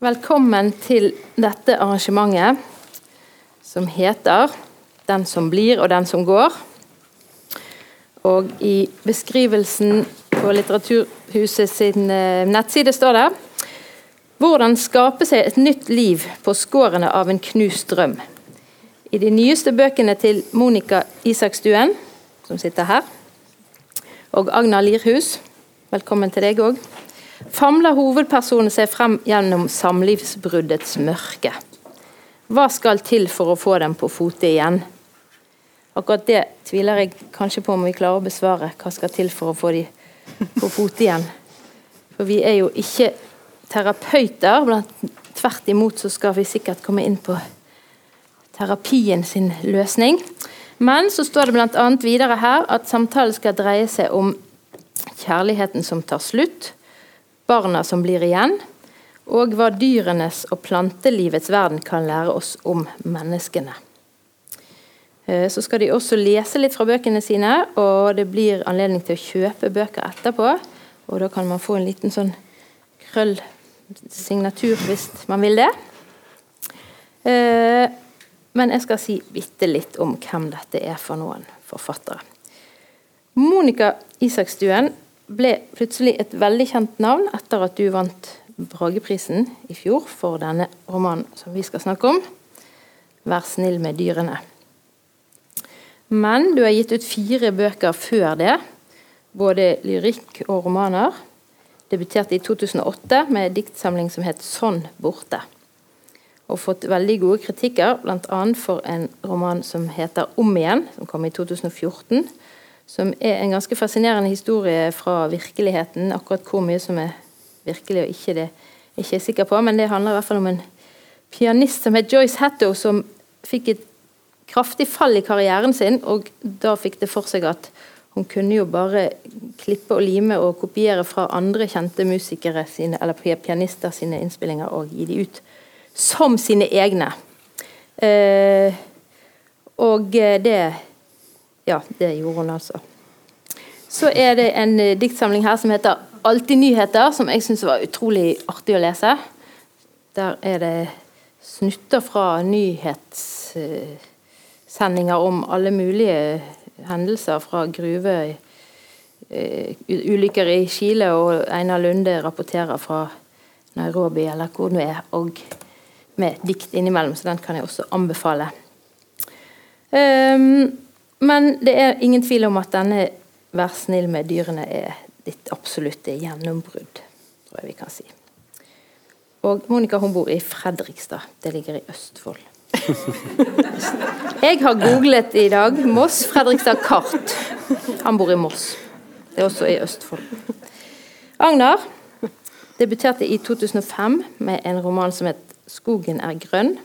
Velkommen til dette arrangementet som heter 'Den som blir og den som går'. Og i beskrivelsen på Litteraturhuset sin eh, nettside står det hvordan skape seg et nytt liv på skårene av en knust drøm. I de nyeste bøkene til Monica Isakstuen, som sitter her, og Agnar Lirhus, velkommen til deg òg, famler hovedpersonen seg frem gjennom samlivsbruddets mørke. Hva skal til for å få dem på fote igjen? Akkurat det tviler jeg kanskje på om vi klarer å besvare. Hva skal til for å få dem på fote igjen? For vi er jo ikke terapeuter. Blant, tvert imot så skal vi sikkert komme inn på terapien sin løsning. Men så står det bl.a. videre her at samtalen skal dreie seg om kjærligheten som tar slutt, barna som blir igjen, og hva dyrenes og plantelivets verden kan lære oss om menneskene. Eh, så skal de også lese litt fra bøkene sine, og det blir anledning til å kjøpe bøker etterpå. Og da kan man få en liten sånn krøll-signatur hvis man vil det. Eh, men jeg skal si bitte litt om hvem dette er for noen forfattere. Monica Isakstuen ble plutselig et veldig kjent navn etter at du vant Brageprisen i fjor for denne romanen som vi skal snakke om, 'Vær snill med dyrene'. Men du har gitt ut fire bøker før det, både lyrikk og romaner. Debuterte i 2008 med en diktsamling som het 'Sånn borte'. Og fått veldig gode kritikker, bl.a. for en roman som heter 'Om igjen', som kom i 2014 som er en ganske fascinerende historie fra virkeligheten. Akkurat hvor mye som er virkelig og ikke, det er ikke jeg sikker på, men det handler i hvert fall om en pianist som het Joyce Hatto, som fikk et kraftig fall i karrieren sin, og da fikk det for seg at hun kunne jo bare klippe og lime og kopiere fra andre kjente musikere sine, eller pianister sine innspillinger og gi de ut som sine egne. Eh, og det ja, det gjorde hun altså. Så er det en uh, diktsamling her som heter 'Alltid nyheter', som jeg syns var utrolig artig å lese. Der er det snutter fra nyhetssendinger om alle mulige hendelser fra gruve uh, ulykker i Chile, og Einar Lunde rapporterer fra Nairobi eller hvor det er, og med dikt innimellom, så den kan jeg også anbefale. Um, men det er ingen tvil om at denne 'Vær snill med dyrene' er ditt absolutte gjennombrudd, tror jeg vi kan si. Og Monica hun bor i Fredrikstad. Det ligger i Østfold. Jeg har googlet i dag Moss, Fredrikstad kart. Han bor i Moss. Det er også i Østfold. Agnar debuterte i 2005 med en roman som het 'Skogen er grønn'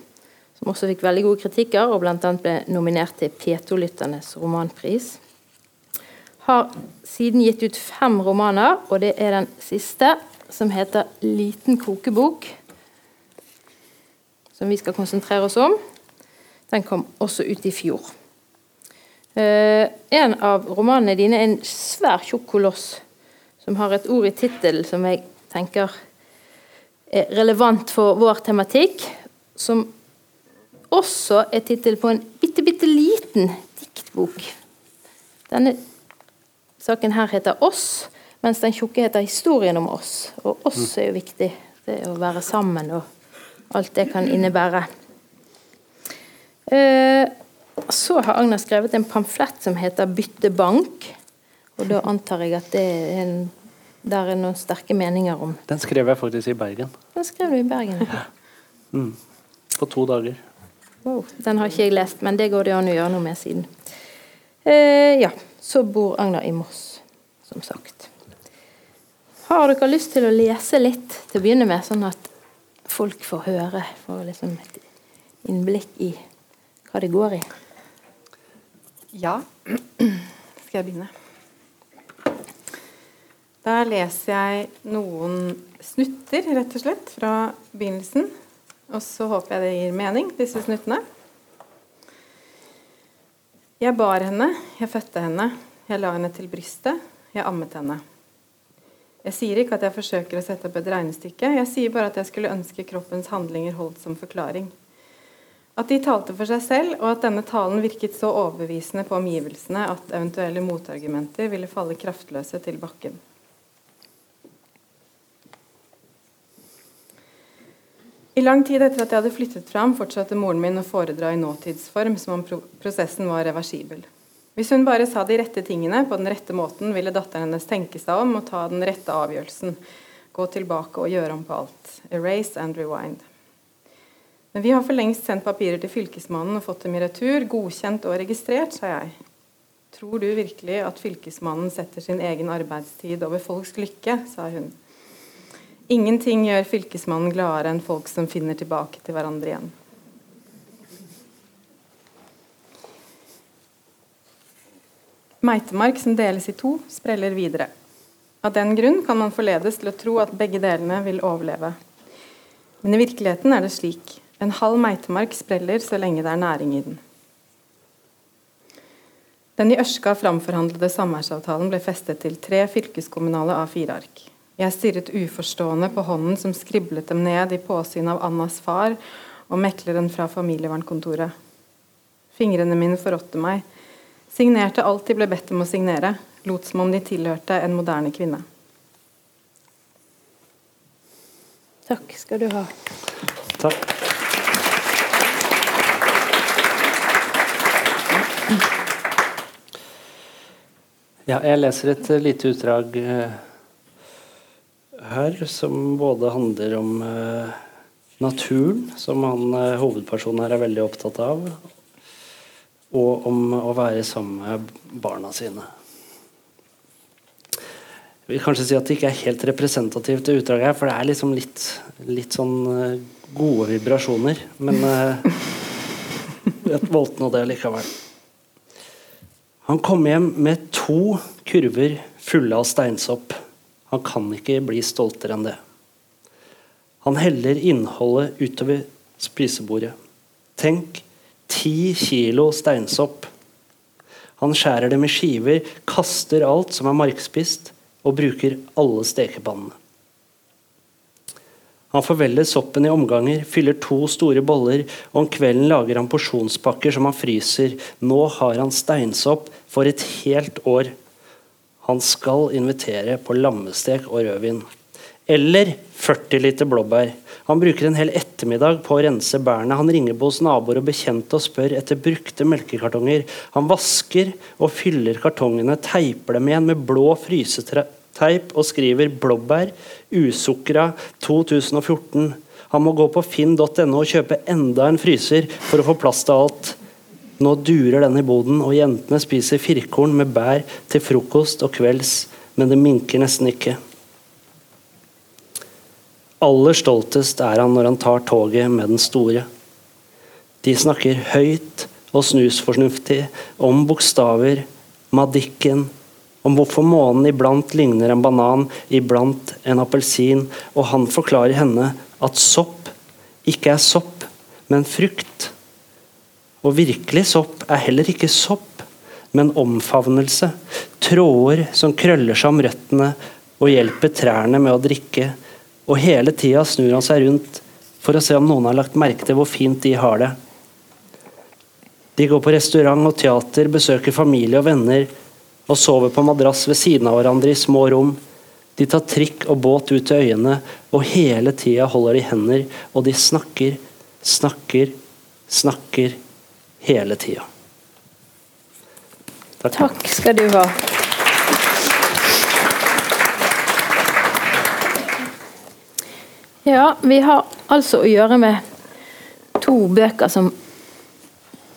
som også fikk veldig gode kritikker, og bl.a. ble nominert til P2-lytternes romanpris. Har siden gitt ut fem romaner, og det er den siste, som heter 'Liten kokebok', som vi skal konsentrere oss om. Den kom også ut i fjor. Eh, en av romanene dine er en svær tjukk koloss som har et ord i tittelen som jeg tenker er relevant for vår tematikk, som også er tittel på en bitte, bitte liten diktbok. Denne saken her heter 'Oss', mens den tjukke heter 'Historien om oss'. Og 'oss' er jo viktig. Det å være sammen og alt det kan innebære. Eh, så har Agner skrevet en pamflett som heter 'Bytte bank'. Og da antar jeg at det er en, der er noen sterke meninger om Den skrev jeg faktisk i Bergen. Den skrev du i Bergen, ja. Mm. På to dager. Wow, den har ikke jeg lest, men det går det an å gjøre noe med siden. Eh, ja, så bor Agner i Moss, som sagt. Har dere lyst til å lese litt til å begynne med, sånn at folk får høre? Får liksom et innblikk i hva det går i? Ja. Skal jeg begynne? Da leser jeg noen snutter, rett og slett, fra begynnelsen. Og så håper jeg det gir mening, disse snuttene. Jeg bar henne, jeg fødte henne, jeg la henne til brystet, jeg ammet henne. Jeg sier ikke at jeg forsøker å sette opp et regnestykke, jeg sier bare at jeg skulle ønske kroppens handlinger holdt som forklaring. At de talte for seg selv, og at denne talen virket så overbevisende på omgivelsene at eventuelle motargumenter ville falle kraftløse til bakken. I lang tid etter at jeg hadde flyttet fram, fortsatte moren min å foredra i nåtidsform som om prosessen var reversibel. Hvis hun bare sa de rette tingene på den rette måten, ville datteren hennes tenke seg om og ta den rette avgjørelsen. Gå tilbake og gjøre om på alt. Erase and rewind. Men vi har for lengst sendt papirer til Fylkesmannen og fått dem i retur, godkjent og registrert, sa jeg. Tror du virkelig at Fylkesmannen setter sin egen arbeidstid over folks lykke, sa hun. Ingenting gjør Fylkesmannen gladere enn folk som finner tilbake til hverandre igjen. Meitemark som deles i to, spreller videre. Av den grunn kan man forledes til å tro at begge delene vil overleve. Men i virkeligheten er det slik. En halv meitemark spreller så lenge det er næring i den. Den i Ørska framforhandlede samværsavtalen ble festet til tre fylkeskommunale A4-ark. Jeg stirret uforstående på hånden som skriblet dem ned i påsyn av Annas far og mekleren fra familievernkontoret. Fingrene mine forrådte meg Signerte alt de ble bedt om å signere, lot som om de tilhørte en moderne kvinne. Takk skal du ha. Takk. Ja, jeg leser et lite utdrag uh, her som både handler om eh, naturen, som han eh, hovedpersonen her er veldig opptatt av, og om å være sammen med barna sine. Jeg vil kanskje si at det ikke er helt representativt, det utdraget her, for det er liksom litt, litt sånn eh, gode vibrasjoner. Men uh, jeg valgte nå det likevel. Han kom hjem med to kurver fulle av steinsopp. Han kan ikke bli stoltere enn det. Han heller innholdet utover spisebordet. Tenk Ti kilo steinsopp. Han skjærer dem i skiver, kaster alt som er markspist, og bruker alle stekepannene. Han forveller soppen i omganger, fyller to store boller, og om kvelden lager han porsjonspakker som han fryser. Nå har han steinsopp for et helt år. Han skal invitere på lammestek og rødvin. Eller 40 liter blåbær. Han bruker en hel ettermiddag på å rense bærene. Han ringer på hos naboer og bekjente og spør etter brukte melkekartonger. Han vasker og fyller kartongene, teiper dem igjen med blå fryseteip og skriver 'blåbær, usukra 2014'. Han må gå på finn.no og kjøpe enda en fryser for å få plass til alt. Nå durer den i boden, og jentene spiser firkorn med bær til frokost og kvelds, men det minker nesten ikke. Aller stoltest er han når han tar toget med den store. De snakker høyt og snusfornuftig om bokstaver, madikken, om hvorfor månen iblant ligner en banan, iblant en appelsin, og han forklarer henne at sopp ikke er sopp, men frukt. Og virkelig sopp er heller ikke sopp, men omfavnelse. Tråder som krøller seg om røttene og hjelper trærne med å drikke og hele tida snur han seg rundt for å se om noen har lagt merke til hvor fint de har det. De går på restaurant og teater, besøker familie og venner og sover på madrass ved siden av hverandre i små rom. De tar trikk og båt ut til øyene, og hele tida holder de hender, og de snakker, snakker, snakker hele tida. Takk. Takk skal du ha. Ja, vi har altså å gjøre med to bøker som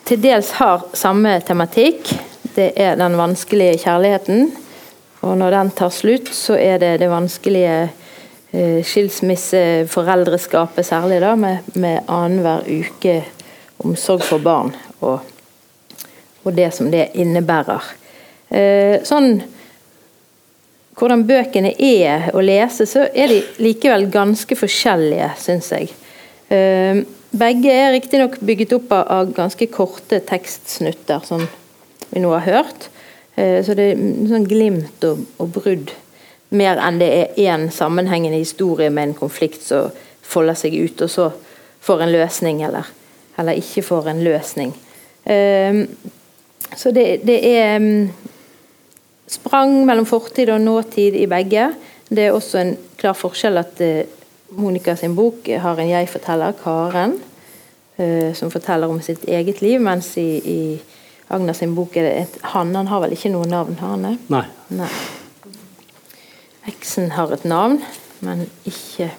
til dels har samme tematikk. Det er den vanskelige kjærligheten. Og når den tar slutt, så er det det vanskelige eh, skilsmisseforeldreskapet, særlig da, med, med annenhver uke omsorg for barn. Og, og, det som det innebærer. Eh, sånn hvordan bøkene er å lese, så er de likevel ganske forskjellige, syns jeg. Eh, begge er riktignok bygget opp av ganske korte tekstsnutter, som vi nå har hørt. Eh, så det er sånn glimt og, og brudd mer enn det er én sammenhengende historie med en konflikt som folder seg ut, og så får en løsning, eller, eller ikke får en løsning. Um, så det, det er um, sprang mellom fortid og nåtid i begge. Det er også en klar forskjell at uh, Monica sin bok har en jeg-forteller, Karen, uh, som forteller om sitt eget liv, mens i, i Agner sin bok er det et han. Han har vel ikke noe navn, har han det? Nei. Nei. Eksen har et navn, men ikke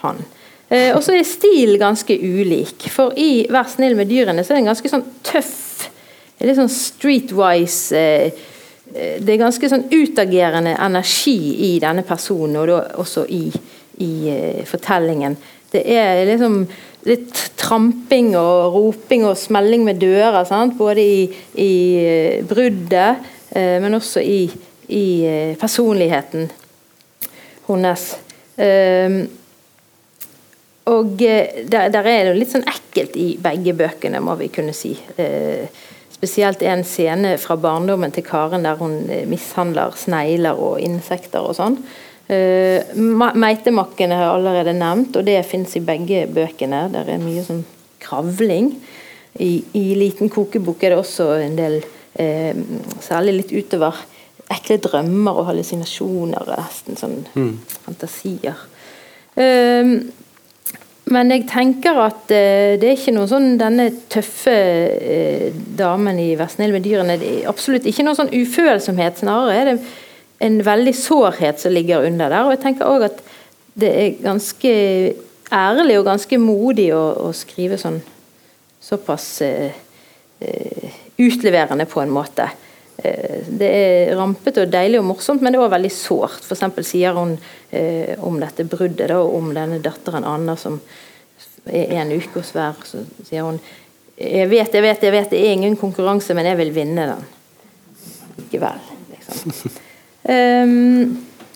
han. Eh, og så er stil ganske ulik. For i 'Vær snill med dyrene' så er det en ganske sånn tøff, litt sånn streetwise eh, eh, Det er ganske sånn utagerende energi i denne personen, og da også i, i eh, fortellingen. Det er liksom litt tramping og roping og smelling med dører. Sant? Både i, i bruddet, men også i, i personligheten hennes. Um, og der, der, er det litt sånn ekkelt i begge bøkene, må vi kunne si. Uh, spesielt en scene fra barndommen til Karen der hun mishandler snegler og insekter og sånn. Uh, meitemakkene har jeg allerede nevnt, og det fins i begge bøkene. Der er mye sånn kravling. I, i Liten kokebok er det også en del, eh, særlig litt utover ekle drømmer og hallusinasjoner nesten sånn mm. fantasier. Uh, men jeg tenker at uh, det er ikke noe sånn denne tøffe uh, damen i 'Vær snill med dyrene' det er absolutt ikke noe sånn ufølsomhet. Snarere er det en veldig sårhet som ligger under der. Og jeg tenker òg at det er ganske ærlig og ganske modig å, å skrive sånn såpass eh, eh utleverende på en måte. Eh, det er rampete og deilig og morsomt, men det er òg veldig sårt. F.eks. sier hun eh, om dette bruddet, da, om denne datteren Anna som er en uke hos hver. Så sier hun jeg vet, jeg vet, jeg vet, det er ingen konkurranse, men jeg vil vinne den. Likevel. Liksom. Um,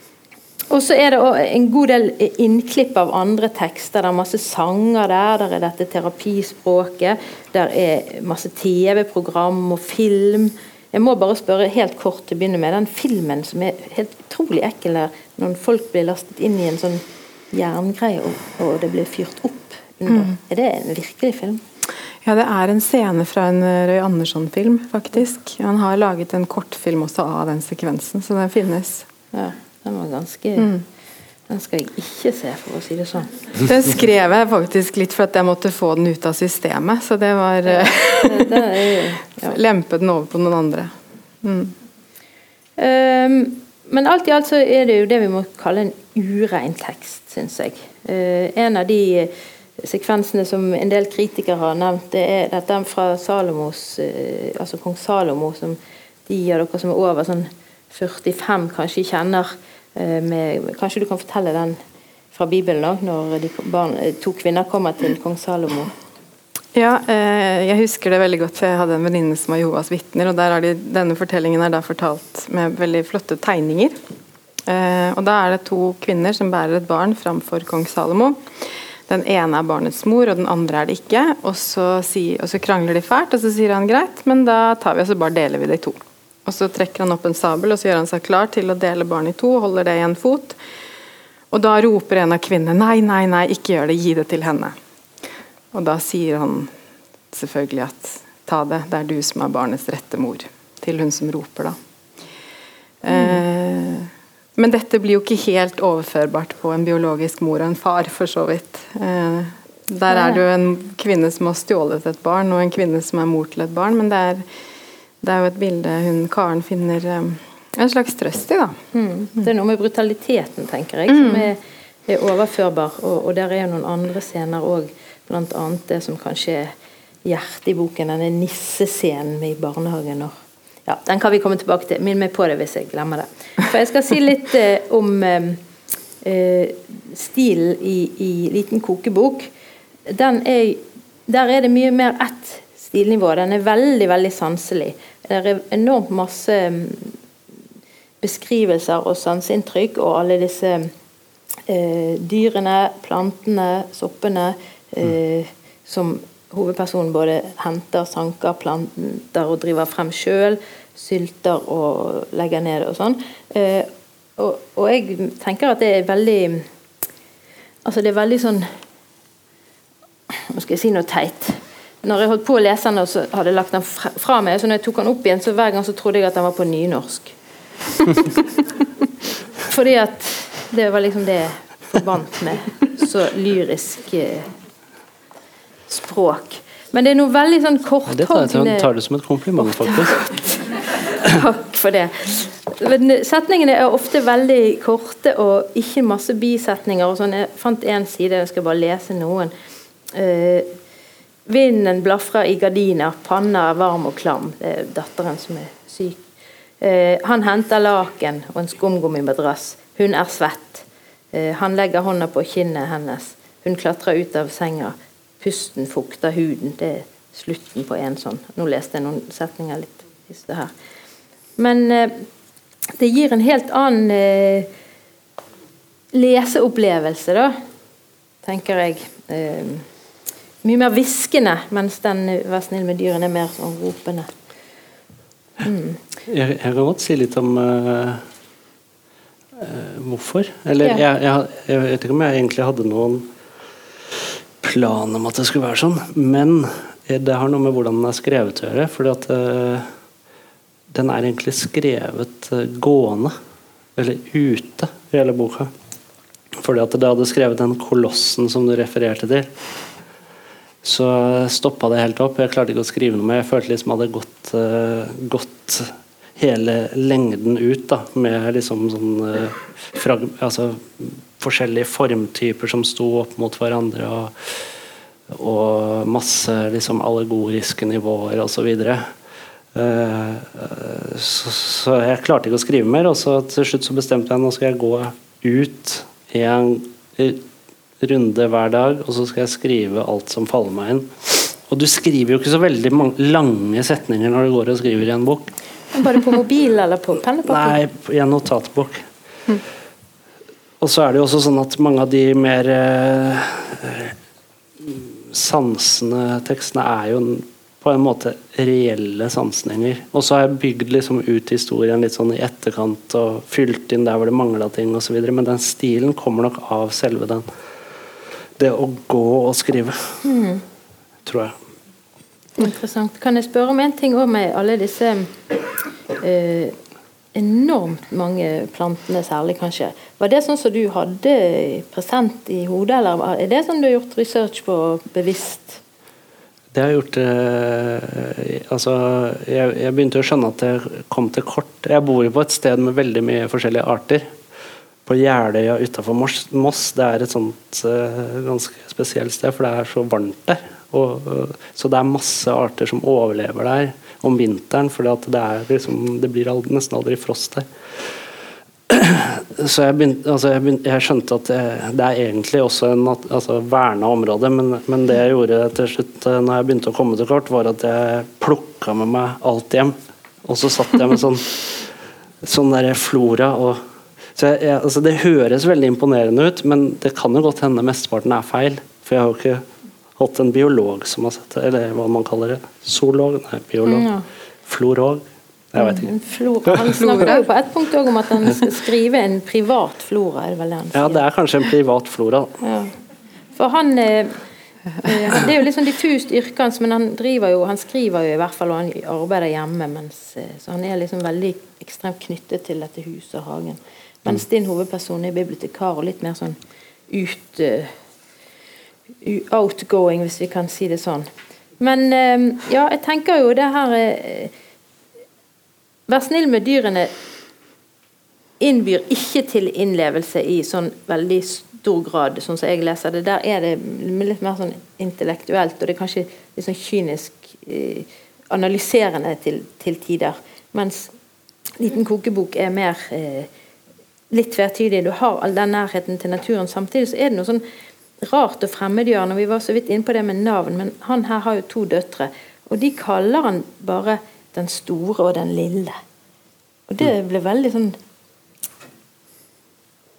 og så er det en god del innklipp av andre tekster. Det er masse sanger der. Der er dette terapispråket. Der er masse TV-program og film. Jeg må bare spørre helt kort til å begynne med den filmen som er helt utrolig ekkel der når folk blir lastet inn i en sånn jerngreie og, og det blir fyrt opp under. Mm. Er det en virkelig film? Ja, det er en scene fra en eh, Røy Andersson-film, faktisk. Han har laget en kortfilm også av den sekvensen, så den finnes. Ja, den var ganske mm. Den skal jeg ikke se, for å si det sånn. Den skrev jeg faktisk litt for at jeg måtte få den ut av systemet, så det var ja, det, det er, ja. Lempe den over på noen andre. Mm. Um, men alt i alt så er det jo det vi må kalle en urein tekst, syns jeg. Uh, en av de sekvensene som en del kritikere har nevnt, det er dette fra Salomos, uh, altså kong Salomo, som de av dere som er over sånn 45 kanskje kjenner. Eh, med, kanskje du kan fortelle den fra Bibelen òg, når de barn, eh, to kvinner kommer til kong Salomo? Ja, jeg husker det veldig godt. Jeg hadde en venninne som var Jehovas vitner. og de, Denne fortellingen er da fortalt med veldig flotte tegninger. og Da er det to kvinner som bærer et barn framfor kong Salomo. Den ene er barnets mor, og den andre er det ikke. Og så, si, og så, krangler de fælt, og så sier han greit, men da tar vi og så bare deler vi det i to. Og Så trekker han opp en sabel og så gjør han seg klar til å dele barnet i to, holder det i en fot. Og Da roper en av kvinnene nei, nei, nei, ikke gjør det, gi det til henne. Og Da sier han selvfølgelig at ta det, det er du som er barnets rette mor. Til hun som roper, da. Mm. Eh, men dette blir jo ikke helt overførbart på en biologisk mor og en far, for så vidt. Eh, der er det jo en kvinne som har stjålet et barn, og en kvinne som er mor til et barn, men det er, det er jo et bilde hun Karen finner eh, en slags trøst i, da. Mm. Det er noe med brutaliteten, tenker jeg, som mm. er, er overførbar. Og, og, der er jo noen andre scener òg, bl.a. det som kanskje er hjertet i boken, denne nissescenen i barnehagen. når ja, Den kan vi komme tilbake til. Minn meg på det hvis jeg glemmer det. For Jeg skal si litt eh, om eh, eh stilen i, i, Liten kokebok. Den er, der er det mye mer ett stilnivå. Den er veldig, veldig sanselig. Det er enormt masse mm, beskrivelser og sanseinntrykk, og alle disse eh, dyrene, plantene, soppene eh, som hovedpersonen både henter, sanker, planter og driver frem sjøl. Sylter og legger ned og sånn. Eh, og, og jeg tenker at det er veldig Altså, det er veldig sånn Nå skal jeg si noe teit. Når jeg holdt på å lese den, og så hadde jeg lagt den fra meg, så når jeg tok den opp igjen, så hver gang så trodde jeg at den var på nynorsk. Fordi at det var liksom det jeg forbandt med så lyrisk eh, språk. Men det er noe veldig sånn Det tar jeg tar det som et kompliment, faktisk. Takk for det. Men setningene er ofte veldig korte og ikke masse bisetninger. og sånn. Jeg fant én side, jeg skal bare lese noen. Eh, vinden blafrer i gardiner, panna er varm og klam. Det er datteren som er syk. Eh, han henter laken og en skumgummimadrass. Hun er svett. Eh, han legger hånda på kinnet hennes. Hun klatrer ut av senga. Pusten fukter huden. Det er slutten på en sånn. Nå leste jeg noen setninger litt sted her. Men eh, det gir en helt annen eh, leseopplevelse, da, tenker jeg. Eh, mye mer hviskende, mens den 'Vær snill med dyrene' er mer sånn ropende. Jeg, jeg kan godt si litt om uh, uh, hvorfor. Eller Ja. jeg, jeg, jeg vet ikke om jeg egentlig hadde noen plan om at det skulle være sånn, men eh, det har noe med hvordan den er skrevet å gjøre. fordi at uh, den er egentlig skrevet gående, eller ute, i hele boka. Fordi at det hadde skrevet den kolossen som du refererte til. Så stoppa det helt opp. Jeg klarte ikke å skrive noe mer. Jeg følte liksom jeg hadde gått, uh, gått hele lengden ut da, med liksom sånn uh, frag, altså, forskjellige formtyper som sto opp mot hverandre, og, og masse liksom allegoriske nivåer osv. Uh, så, så jeg klarte ikke å skrive mer, og så til slutt så bestemte jeg nå skal jeg gå ut en runde hver dag, og så skal jeg skrive alt som faller meg inn. Og du skriver jo ikke så veldig mange, lange setninger når du går og skriver i en bok. Bare på mobil eller på pennepapir? Nei, i en notatbok. Og så er det jo også sånn at mange av de mer eh, sansende tekstene er jo på en måte reelle sansninger. Og så har jeg bygd liksom ut historien litt sånn i etterkant og fylt inn der hvor det mangla ting osv. Men den stilen kommer nok av selve den Det å gå og skrive, tror jeg. Interessant. Kan jeg spørre om en ting òg med alle disse eh, enormt mange plantene, særlig kanskje. Var det sånn som du hadde present i hodet, eller er det sånn du har gjort research på bevisst? Det har jeg gjort eh, Altså, jeg, jeg begynte å skjønne at jeg kom til kort. Jeg bor jo på et sted med veldig mye forskjellige arter. På Jeløya utafor Moss. Det er et sånt uh, ganske spesielt sted, for det er så varmt der. Og, uh, så det er masse arter som overlever der om vinteren, for det, liksom, det blir aldri, nesten aldri frost der. Så jeg, begynte, altså jeg, begynte, jeg skjønte at det, det er egentlig også en altså verna område, men, men det jeg gjorde til slutt eh, når jeg begynte å komme til kort, var at jeg plukka med meg alt hjem. Og så satt jeg med sånn, sånn der flora og så jeg, jeg, altså Det høres veldig imponerende ut, men det kan jo godt hende mesteparten er feil. For jeg har jo ikke hatt en biolog som har sett det, eller hva man kaller det. Zoolog? Nei, biolog. Ja. Florog? Jeg vet ikke. En flora. Han snakker jo på et punkt om at han skal skrive en privat flora. er det vel det han sier? Ja, det er kanskje en privat flora. Ja. For han eh, eh, Det er jo litt sånn diffust yrket hans, men han driver jo, han skriver jo i hvert fall, og han arbeider hjemme. Mens, eh, så han er liksom veldig ekstremt knyttet til dette huset og hagen. Mens din hovedperson er bibliotekar og litt mer sånn ut uh, Outgoing, hvis vi kan si det sånn. Men uh, ja, jeg tenker jo det her uh, Vær snill med dyrene innbyr ikke til innlevelse i sånn veldig stor grad, sånn som jeg leser det. Der er det litt mer sånn intellektuelt, og det er kanskje litt sånn kynisk analyserende til, til tider. Mens Liten kokebok er mer eh, litt tvetydig. Du har all den nærheten til naturen. Samtidig så er det noe sånn rart og fremmedgjørende. Vi var så vidt inne på det med navn, men han her har jo to døtre. Og de kaller han bare den store og den lille. Og det ble veldig sånn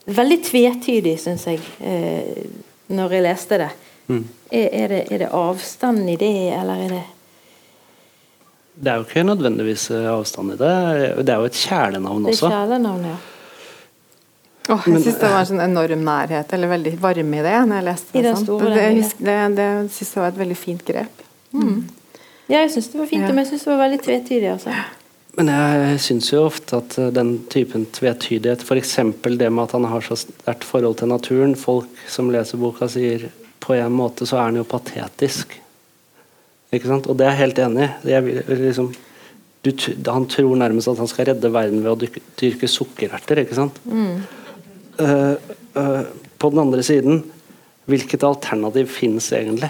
Veldig tvetydig, syns jeg, eh, når jeg leste det. Er, er det. Er det avstand i det, eller er det Det er jo ikke nødvendigvis eh, avstand i det. Det er jo et kjælenavn Det er også. kjælenavn, ja. Åh, jeg syns det var en sånn enorm nærhet, eller veldig varme i det. når jeg leste I det. den sånn. store det, det, det, det syns jeg var et veldig fint grep. Ja, jeg syns det var fint, Ja. men jeg syns det var veldig tvetydig. Altså. Men jeg syns jo ofte at eh, den typen tvetydighet, f.eks. det med at han har så sterkt forhold til naturen Folk som leser boka, sier på en måte så er han jo patetisk. Ikke sant? Og det er jeg helt enig i. Liksom, han tror nærmest at han skal redde verden ved å dyrke, dyrke sukkererter, ikke sant? Eh, eh, på den andre siden, hvilket alternativ finnes egentlig?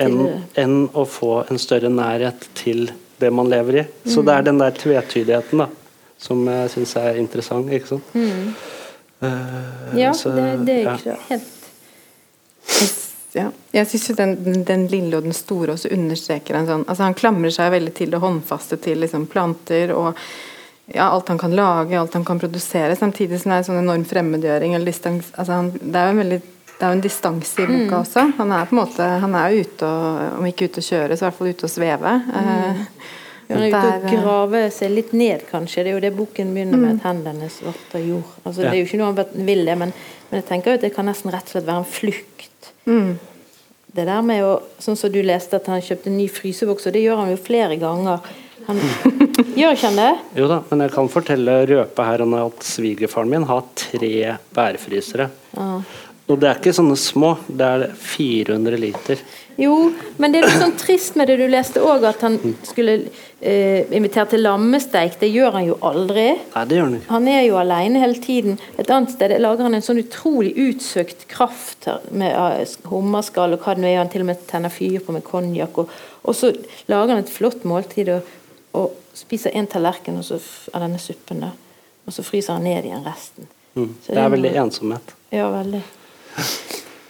Enn en å få en større nærhet til det man lever i. Så det er den der tvetydigheten da, som jeg syns er interessant. ikke sant? Eh, Ja, så, det, det er ja. ikke helt Ja. Jeg syns jo den, den- den lille og den store også understreker en sånn altså Han klamrer seg veldig til det håndfaste, til liksom planter og ja, alt han kan lage, alt han kan produsere, samtidig som det er en sånn enorm fremmedgjøring. eller distans, altså han, Det er jo en veldig det er jo en distanse i boka også. Han er på en måte, han er jo ute og, om ikke ute å kjøre, så i hvert fall ute å sveve. Eh, Han er ute og eh, graver seg litt ned, kanskje. Det er jo det boken begynner med. at Hendene svarte jord. Altså, Det er jo ikke noe han vil det, men, men jeg tenker jo at det kan nesten rett og slett være en flukt. Det der med å Sånn som du leste at han kjøpte en ny fryseboks, og det gjør han jo flere ganger. Han, gjør ikke han det? Jo da, men jeg kan fortelle røpe her at svigerfaren min har tre bærfrysere. Og det er ikke sånne små, det er 400 liter. Jo, men det er litt sånn trist med det du leste òg, at han skulle eh, invitere til lammesteik. Det gjør han jo aldri. Nei, det gjør han ikke. Han er jo alene hele tiden. Et annet sted lager han en sånn utrolig utsøkt kraft med eh, hummerskall og hva det nå er. Han til og med tenner fyr på med konjakk. Og, og så lager han et flott måltid og, og spiser en tallerken av denne suppen. da. Og så fryser han ned igjen resten. Mm. Så Det er veldig ensomhet. Ja, veldig.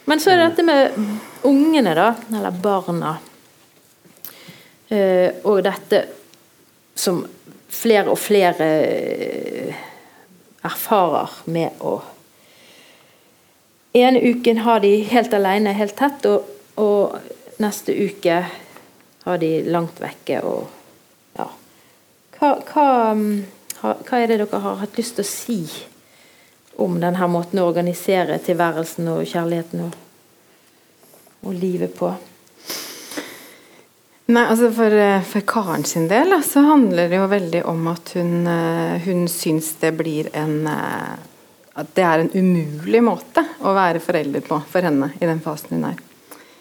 Men så er det dette med ungene, da. Eller barna. Eh, og dette som flere og flere eh, erfarer med å ene uken har de helt alene, helt tett, og, og neste uke har de langt vekke. Og. Hva, hva, mm, hva er det dere har hatt lyst til å si om denne måten å organisere tilværelsen og kjærligheten og, og livet på? Nei, altså for, eh, for Karen sin del så handler det jo veldig om at hun, eh, hun syns det blir en eh, At det er en umulig måte å være forelder på for henne i den fasen hun er.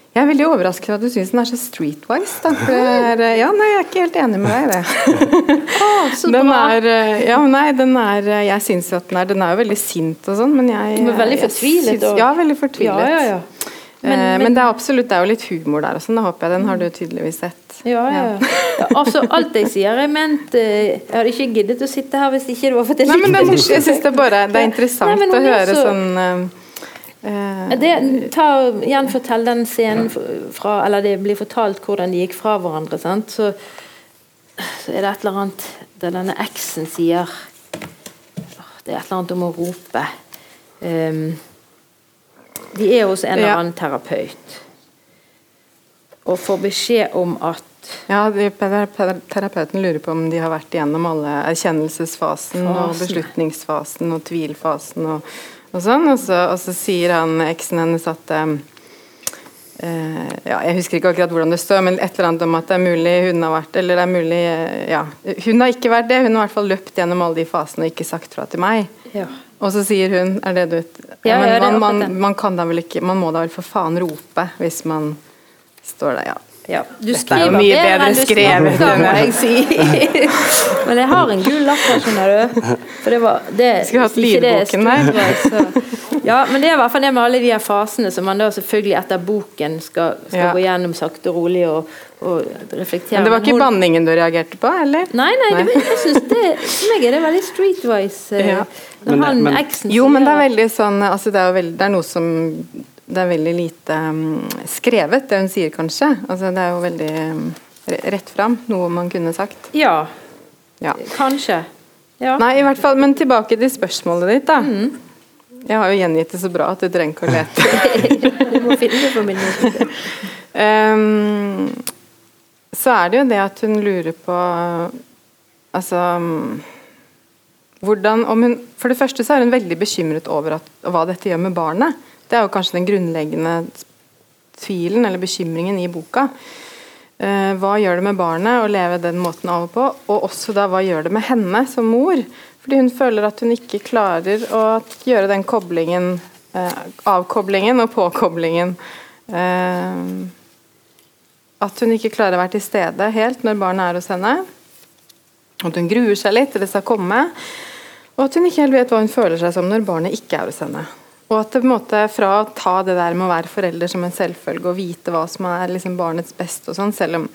Jeg er veldig overrasket over at du syns den er så streetwise. Da. Er, eh, ja, nei, jeg er ikke helt enig med deg i det. så den er, eh, ja, nei, den er eh, Jeg syns jo at den er Den er jo veldig sint og sånn, men jeg Men veldig fortvilet, og- Ja, veldig fortvilet. Ja, ja, ja. Men, Men- men, det er absolutt Det er jo litt humor der og sånn, det håper jeg. Den har du tydeligvis sett. Ja, ja. ja. Altså, alt jeg sier, er ment Jeg hadde ikke giddet å sitte her hvis ikke det var for at jeg men det. Jeg syns det bare det er interessant Nei, men å høre så- sånn det, ta, Gjenfortell den scenen fra Eller det blir fortalt hvordan de gikk fra hverandre. Sant? Så, så er det et eller annet der denne eksen sier Det er et eller annet om å rope. Um, de er hos en eller Ja. annen terapeut og får beskjed om at Ja, de, terapeuten lurer på om de har vært igjennom alle erkjennelsesfasen og beslutningsfasen og tvilfasen og, og sånn, og så, og så sier han eksen hennes at um, uh, ja, Jeg husker ikke akkurat hvordan det står, men et eller annet om at det er mulig hun har vært Eller det er mulig eh, Ja. Hun har ikke vært det, hun har i hvert fall løpt gjennom alle de fasene og ikke sagt fra til meg. ja. Og så sier hun Er det du Ja, ja, men man, man, man kan da vel ikke Man må da vel for faen rope hvis man står der, ja. Ja, du Dette er jo mye bedre bedre enn du skrevet snakker, må jeg si. Men jeg har en gul lapp her, skjønner du. For det var det, Skulle hatt lydboken der. Ja, men det er i hvert fall det med alle de her fasene som man da selvfølgelig etter boken skal, skal Ja. gå gjennom sakte og rolig og, og reflektere. Men det var ikke hun- banningen du reagerte på, eller? Nei, nei, det, jeg synes det, for meg er det veldig streetwise. eh, Ja. Når Men- han men- eksen Jo, men det er veldig sånn altså det, er veldig, det er noe som Det er veldig lite um, skrevet, det hun sier, kanskje. Altså det er jo veldig um, rett fram. Noe man kunne sagt. Ja, Ja. kanskje. Ja. Nei, i hvert fall, men tilbake til spørsmålet ditt, da. Jeg har jo gjengitt det så bra at du trenger ikke å lete. Du må finne det på min. Ehm, så er det jo det at hun lurer på Altså um, hvordan, om hun, For det første så er hun veldig bekymret over at, hva dette gjør med barnet. Det er jo kanskje den grunnleggende tvilen eller bekymringen i boka. Eh, hva gjør det med barnet å leve den måten av og på, og også da hva gjør det med henne som mor? Fordi hun føler at hun ikke klarer å gjøre den koblingen, eh, avkoblingen og påkoblingen. Eh, at hun ikke klarer å være til stede helt når barnet er hos henne. At hun gruer seg litt til det skal komme. Og at hun ikke helt vet hva hun føler seg som når barnet ikke er hos henne. Og at det på en måte Fra å ta det der med å være forelder som en selvfølge og vite hva som er liksom barnets beste, og sånn, selv om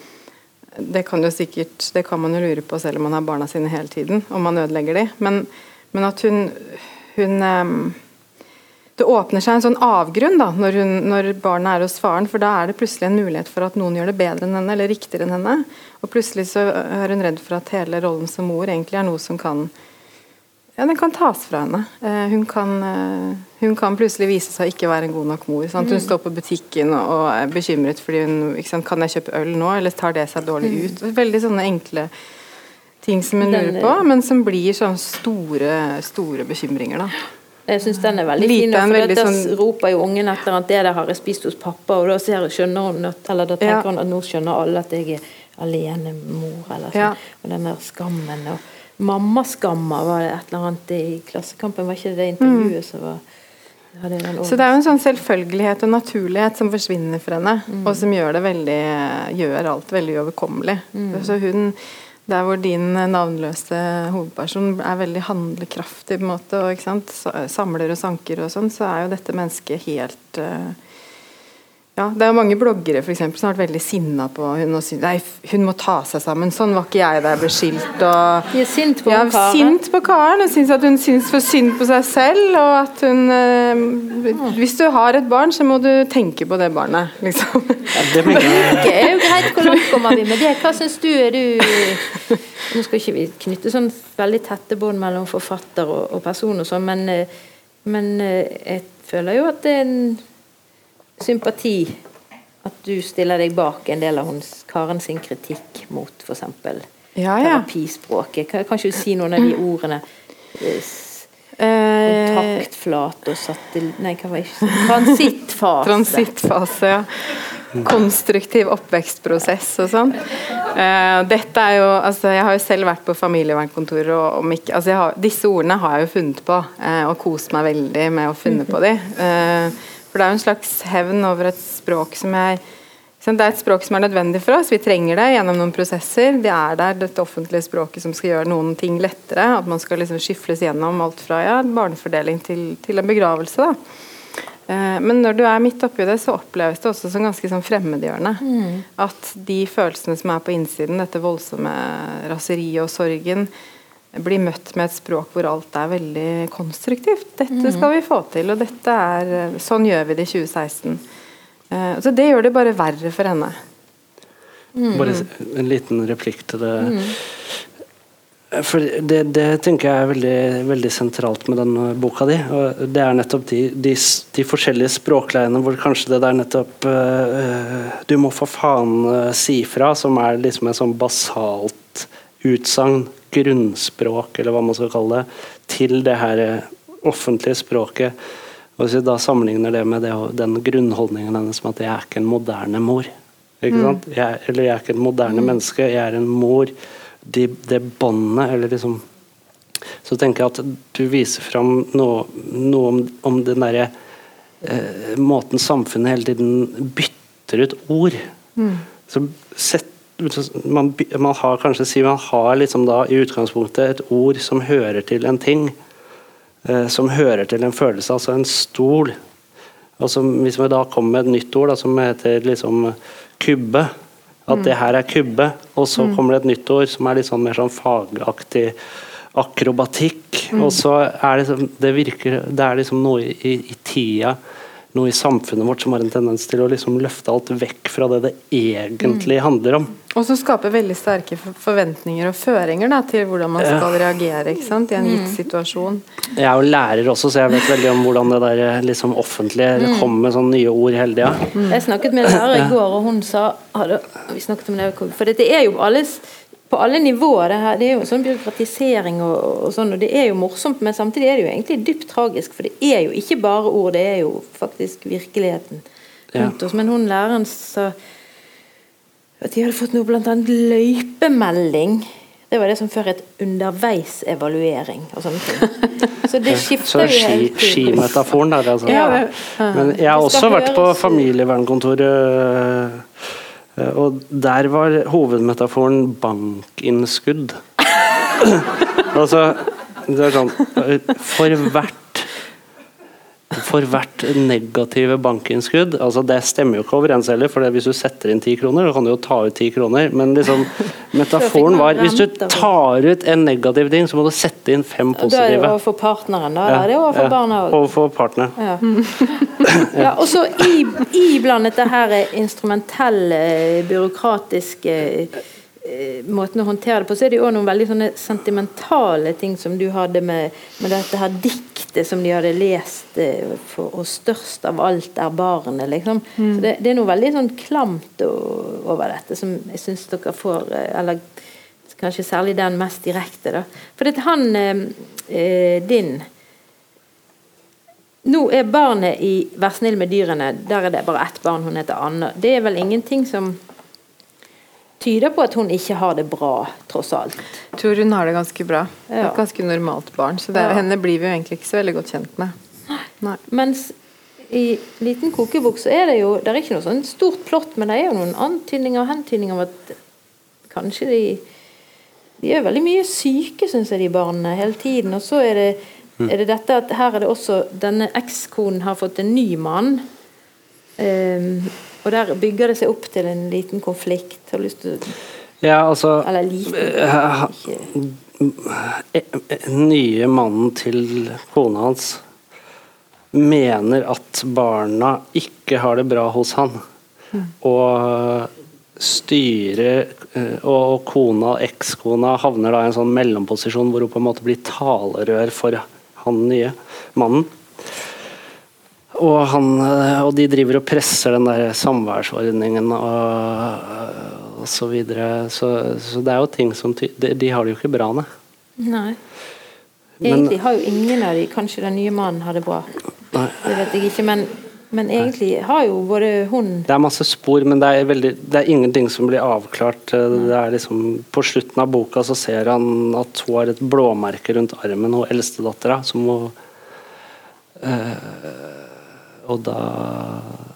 det kan sikkert, det kan man jo lure på selv om man har barna sine hele tiden, om man ødelegger de. Men, men at hun, hun um, Det åpner seg en sånn avgrunn da, når, hun, når barnet er hos faren, for da er det plutselig en mulighet for at noen gjør det bedre enn henne, eller riktigere enn henne. Og plutselig så er hun redd for at hele rollen som mor egentlig er noe som kan ja, den kan tas fra henne. Eh, hun, kan, eh, hun, kan, plutselig vise seg å ikke være en god nok mor. Sant? Hun mm. står på butikken og er bekymret fordi hun sant, Kan jeg kjøpe øl nå, eller tar det seg dårlig mm. ut? Veldig sånne enkle ting som hun lurer på, men som blir sånne store, store bekymringer. da. Jeg syns den er veldig Lite, fin. For veldig, sånn... roper jo ungen etter at det der har jeg spist hos pappa, og da ser, skjønner hun eller da tenker ja. hun at nå skjønner alle at jeg er alenemor, eller sånn. Ja. Og den der skammen. og Mammaskamma var det et eller annet i Klassekampen, var ikke det intervjuet mm. som var så det er jo en sånn selvfølgelighet og naturlighet som forsvinner for henne, mm. og som gjør det veldig gjør alt veldig uoverkommelig. Mm. Så hun der hvor din navnløse hovedperson er veldig handlekraftig på en måte, og samler og sanker og sånn, så er jo dette mennesket helt uh, ja, Det er mange bloggere for eksempel, som har vært veldig sinna på hun og synes, nei, hun må ta seg sammen. Sånn var ikke jeg da jeg ble skilt. Og, De er sint på ja, karen. Sint på karen og syns at hun syns for synd på seg selv. Og at hun øh, Hvis du har et barn, så må du tenke på det barnet, liksom. Ja, det er jo greit. Hvor langt kommer vi med det? Hva syns du er du Nå skal ikke vi knytte sånn veldig tette bånd mellom forfatter og, og person og sånn, men, øh, men øh, jeg føler jo at det er en sympati at du stiller deg bak en del av hos Karen sin kritikk mot f.eks. Ja, ja. terapispråket. Kan, kan ikke du si noen av de ordene? Kontaktflate og satt Nei, hva var ikke Transittfase. Transittfase, ja. Konstruktiv oppvekstprosess og sånn. Uh, dette er jo altså Jeg har jo selv vært på familievernkontoret, og ikke, altså har, disse ordene har jeg jo funnet på, uh, og kost meg veldig med å funne på de. For det er jo en slags hevn over et språk som jeg det er et språk som er nødvendig for oss. Vi trenger det gjennom noen prosesser. Det er der dette offentlige språket som skal gjøre noen ting lettere. At man skal liksom skyfles gjennom alt fra ja, barnefordeling til, til en begravelse. Eh, men når du er midt oppi det, så oppleves det også som ganske sånn fremmedgjørende. Mm. At de følelsene som er på innsiden, dette voldsomme raseriet og sorgen, blir møtt med et språk hvor alt er veldig konstruktivt. Dette mhm. skal vi få til, og dette er Sånn gjør vi det i 2016. Eh, så det gjør det bare verre for henne. Mm. Bare en liten replikk til det. Mm. For det, det, tenker jeg er veldig, veldig, sentralt med denne boka di. og Det er nettopp de, de, de forskjellige språkleiene hvor kanskje det der nettopp uh, Du må for faen uh, si fra, som er liksom en sånn basalt utsagn grunnspråk, eller hva man skal kalle det, til det her offentlige språket. Og Hvis vi da sammenligner det med det, den grunnholdningen hennes med at jeg er ikke en moderne mor. Ikke mm. sant? Jeg, eller jeg er ikke et moderne mm. menneske, jeg er en mor. De, det båndet, eller liksom Så tenker jeg at du viser fram noe, noe om, om, den derre eh, måten samfunnet hele tiden bytter ut ord. Mm. Så sett man, man, har kanskje si man har liksom da i utgangspunktet et ord som hører til en ting. Eh, som hører til en følelse, altså en stol. Og så, hvis vi da kommer med et nytt ord da, som heter liksom kubbe, at mm. det her er kubbe, og så mm. kommer det et nytt ord som er litt sånn mer sånn fagaktig akrobatikk. Mm. Og så er det, det virker Det er liksom noe i, i tida noe i samfunnet vårt som har en tendens til å liksom løfte alt vekk fra det det egentlig mm. handler om. Og som skaper veldig sterke forventninger og føringer da, til hvordan man skal reagere i en gitt mm. situasjon. Jeg er jo lærer også, så jeg vet veldig om hvordan det der liksom offentlige mm. kommer med sånne nye ord hele tida. Jeg snakket med en lærer i går, og hun sa hadde, Vi snakket om det, for dette er jo alles på alle nivåer. Det, her, det er jo sånn byråkratisering og, og, sånn, og det er jo morsomt, men samtidig er det jo egentlig dypt tragisk. For det er jo ikke bare ord, det er jo faktisk virkeligheten rundt oss. Men hun læreren sa at de hadde fått noe annet løypemelding. Det var det som før het underveisevaluering og sånne ting. Så det skifter jo helt Skimetaforen der, altså. Ja, Men jeg har også vært på familievernkontoret Eh, og der var hovedmetaforen bankinnskudd. altså Det er sånn For hvert for hvert negative bankinnskudd altså Det stemmer jo ikke overens heller, for hvis du setter inn ti kroner, så kan du jo ta ut ti kroner. Men liksom, metaforen var hvis du tar ut en negativ ting, så må du sette inn fem positive. Da er det overfor partneren, da? Ja, er det overfor ja, barna òg? Overfor partner. Ja. ja. og så iblandet det her instrumentelle, byråkratiske Eh, måten å håndtere det på, så er det jo også noen veldig sånne sentimentale ting som du hadde med, med dette her diktet som de hadde lest, eh, for, og 'størst av alt er barnet'. Liksom. Mm. Det, det, er noe veldig sånn klamt over dette, som jeg syns dere får eh, Eller kanskje særlig den mest direkte. da. For dette han eh, din nå er barnet i 'Vær snill med dyrene', der er det bare ett barn, hun heter Anna. Det er vel ingenting som tyder på at hun ikke har det bra, tross alt. Jeg tror hun har det ganske bra. Ja. Et ganske normalt barn. Så det, ja. henne blir vi jo egentlig ikke så veldig godt kjent med. Nei. Mens i Liten kokebok så er det jo Det er ikke noe sånn stort plott, men det er jo noen antydninger og hentydninger om at kanskje de De er veldig mye syke, syns jeg, de barna, hele tiden. Og så er det, mm. er det dette at her er det også Denne ekskonen har fått en ny mann. Um, og der bygger det seg opp til en liten konflikt. Har du lyst til Ja, altså Eller liten Den Nye mannen til kona hans mener at barna ikke har det bra hos han. Mm. Og styre og kona, ekskona, havner da i en sånn mellomposisjon hvor hun på en måte blir talerør for han nye mannen. Og, han, eh, og, de driver og presser den der samværsordningen og, og så videre. Så, så, det er jo ting som de, de, har det jo ikke bra med. Nei. Egentlig men, har jo ingen av de Kanskje den nye mannen har det bra. Nei. Det vet jeg ikke, men, men egentlig har jo både hun Det er masse spor, men det er, veldig, det er ingenting som blir avklart. Det er liksom, på slutten av boka så ser han at hun har et blåmerke rundt armen, hun eldstedattera, som hun øh, og da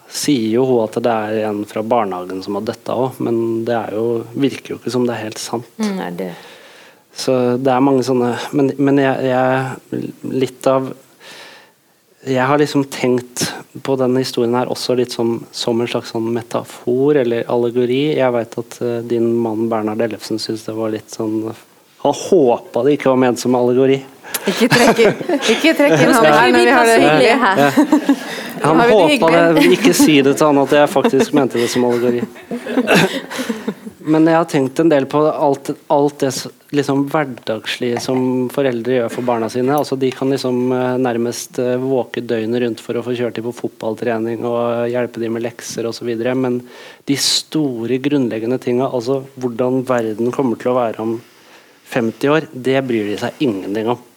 sier jo hun at det er en fra barnehagen som har dødd òg, men det jo, virker jo ikke som det er helt sant. Mm, nei, det. Så det er mange sånne Men, men jeg, jeg, Litt av Jeg har liksom tenkt på denne historien her også litt som, som en slags sånn metafor eller allegori. Jeg vet at uh, din mann Bernhard Ellefsen syns det var litt sånn Han håpa det ikke var ment som allegori. Ikke trekk inn han her når vi har det hyggelig her. Han håpa det, ikke si det til han at jeg faktisk mente det som allegori. Men jeg har tenkt en del på alt, alt det liksom hverdagslige som foreldre gjør for barna sine. Altså De kan liksom eh, nærmest eh, våke døgnet rundt for å få kjørt dem på fotballtrening og hjelpe dem med lekser osv. Men de store, grunnleggende tinga, altså hvordan verden kommer til å være om 50 år, det bryr de seg ingenting om.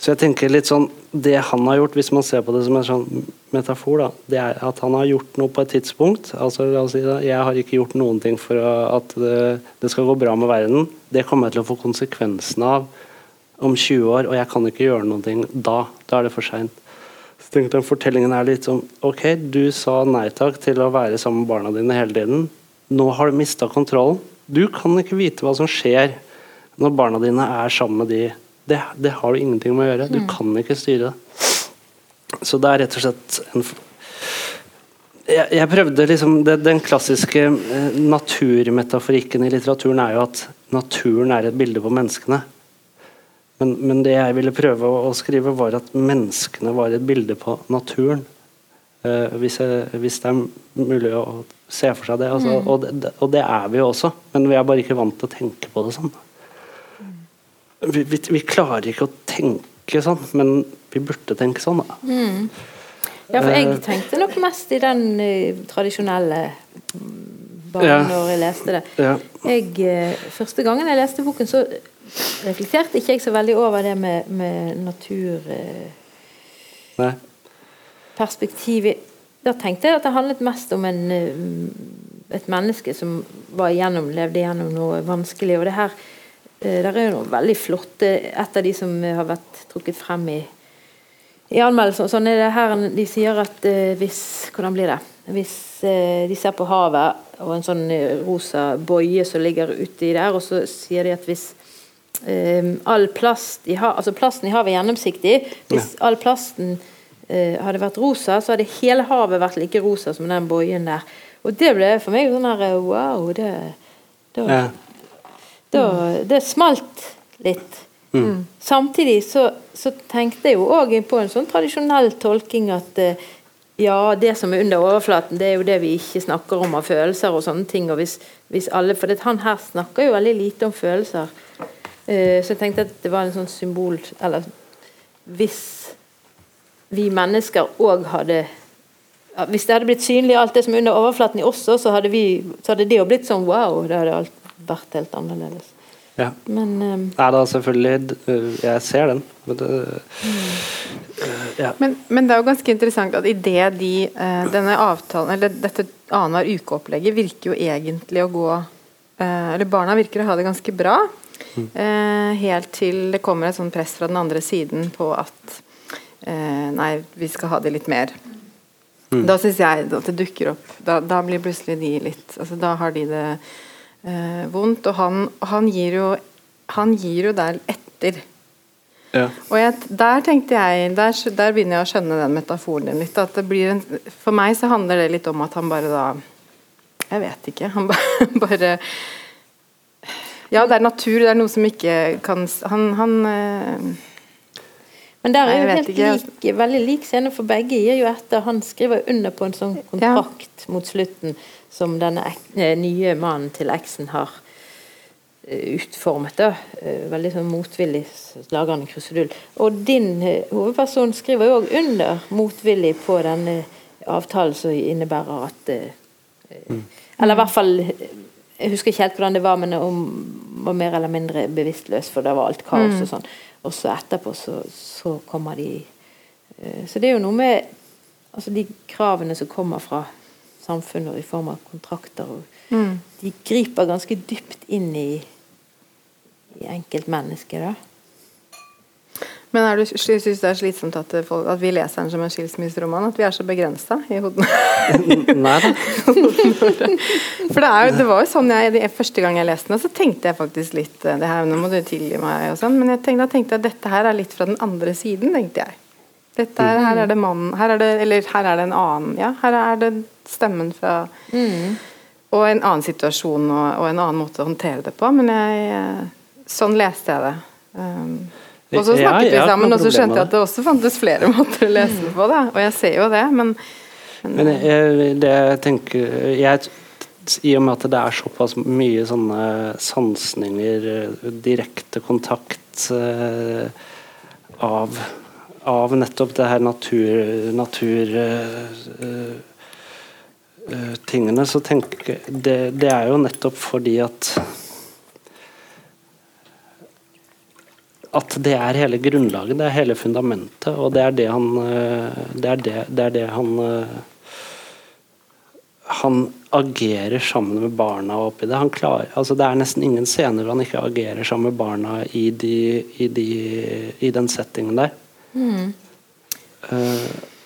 Så jeg tenker litt sånn Det han har gjort, hvis man ser på det som en sånn metafor, da, det er at han har gjort noe på et tidspunkt. altså la oss si det, Jeg har ikke gjort noen ting for at det, det skal gå bra med verden. Det kommer jeg til å få konsekvensene av om 20 år, og jeg kan ikke gjøre noen ting da. Da er det for seint. Så tenkte jeg Fortellingen er litt sånn Ok, du sa nei takk til å være sammen med barna dine hele tiden. Nå har du mista kontrollen. Du kan ikke vite hva som skjer når barna dine er sammen med de det, det, har du ingenting med å gjøre. Du mm. kan ikke styre det. Så det er rett og slett en jeg, jeg prøvde liksom det, Den klassiske eh, naturmetaforikken i litteraturen er jo at naturen er et bilde på menneskene. Men, men det jeg ville prøve å, å, skrive, var at menneskene var et bilde på naturen. Uh, hvis, jeg, hvis, det er mulig å se for seg det. Altså, mm. og, det og det er vi jo også, men vi er bare ikke vant til å tenke på det sånn vi, vi, vi, klarer ikke å tenke sånn, men vi burde tenke sånn, da. Mm. Ja, for jeg eh. tenkte nok mest i den uh, tradisjonelle barn Ja. når jeg leste det. Ja. Jeg, uh, første gangen jeg leste boken, så reflekterte ikke jeg så veldig over det med, med naturperspektivet. Uh, Da tenkte jeg at det handlet mest om en, et menneske som var igjennom, levde gjennom noe vanskelig. Og det her eh, der er jo noe veldig flotte Et av de som har vært trukket frem i, i anmeldelsen, sånn er det her de sier at eh, hvis Hvordan blir det? Hvis eh, de ser på havet og en sånn rosa boie som ligger uti der, og så sier de at hvis all plast i havet altså plasten i havet er gjennomsiktig. Hvis all plasten hadde vært rosa, så hadde hele havet vært like rosa som den boien der. Og det ble for meg sånn her Wow, det, det, Ja. Da, det smalt litt. Mm. Samtidig så, så tenkte jeg jo òg på en sånn tradisjonell tolking at eh, ja, det som er under overflaten, det er jo det vi ikke snakker om av følelser og sånne ting. og hvis, hvis alle, For det, han her snakker jo veldig lite om følelser. Eh, så jeg tenkte at det var en sånn symbol Eller hvis vi mennesker òg hadde Hvis det hadde blitt synlig alt det som er under overflaten i oss òg, så hadde, vi, så hadde det jo blitt sånn wow. Det hadde alt vært helt annerledes. ja. Men um, Nei da, selvfølgelig. Jeg ser den. Men det, ja. Men, men det er jo ganske interessant at idet de uh, denne avtalen, eller dette annenhver uke-opplegget virker jo egentlig å gå uh, Eller barna virker å ha det ganske bra. Eh, helt til det kommer et sånt press fra den andre siden på at eh, Nei, vi skal ha det litt mer. Da syns jeg at det dukker opp Da, da blir plutselig de litt altså Da har de det eh, vondt. Og han, han gir jo Han gir jo der etter. Ja. Og jeg, der tenkte jeg der, der begynner jeg å skjønne den metaforen din litt. At det blir en, for meg så handler det litt om at han bare da Jeg vet ikke. Han bare, bare Ja, det er natur. Det er noe som ikke kan Han, han eh, Men der er jeg jo helt ikke. lik, veldig lik scene, for begge gir jo etter. Han skriver under på en sånn kontrakt mot slutten som denne ek, eh, nye mannen til eksen har eh, utformet. da. Eh, Veldig sånn motvillig lager han en krusedull. Og din hovedperson skriver jo òg under motvillig på denne avtalen som innebærer at eh, Eller i hvert fall Jeg husker ikke helt hvordan det var, men om var mer eller mindre bevisstløs, for det var alt kaos og sånn. Og så etterpå så, så kommer de Så det er jo noe med altså de kravene som kommer fra samfunnet i form av kontrakter. Og De griper ganske dypt inn i, i enkeltmennesket. Men er du, syns du det er slitsomt at, folk, at vi leser den som en skilsmisseroman? At vi er så begrensa i hodene? Nei da. For det, er det var jo sånn jeg, det, Første gang jeg leste den, så tenkte jeg faktisk litt eh, det her, Nå må du tilgi meg og sånn, men jeg tenkte, da tenkte jeg at dette her er litt fra den andre siden, tenkte jeg. Dette her, her er det mannen her er det, Eller her er det en annen Ja, her er det stemmen fra Og en annen situasjon og, og en annen måte å håndtere det på. Men jeg Sånn leste jeg det. Um, og så snakket ja, vi sammen, og så skjønte jeg at det også fantes flere måter å lese det på. Da. Og jeg ser jo det, men, Men jeg, det jeg tenker jeg, I og med at det er såpass mye sånne sansninger, direkte kontakt uh, av, av nettopp det her natur... natur eh, eh, tingene, så tenker jeg det, det er jo nettopp fordi at at det er hele grunnlaget, det er hele fundamentet, og det er det han eh, Det er det, det, er det han eh, Han agerer sammen med barna oppi det. Han klarer, altså det er nesten ingen scener hvor han ikke agerer sammen med barna i, de, i, de, i den settingen der. Mm. og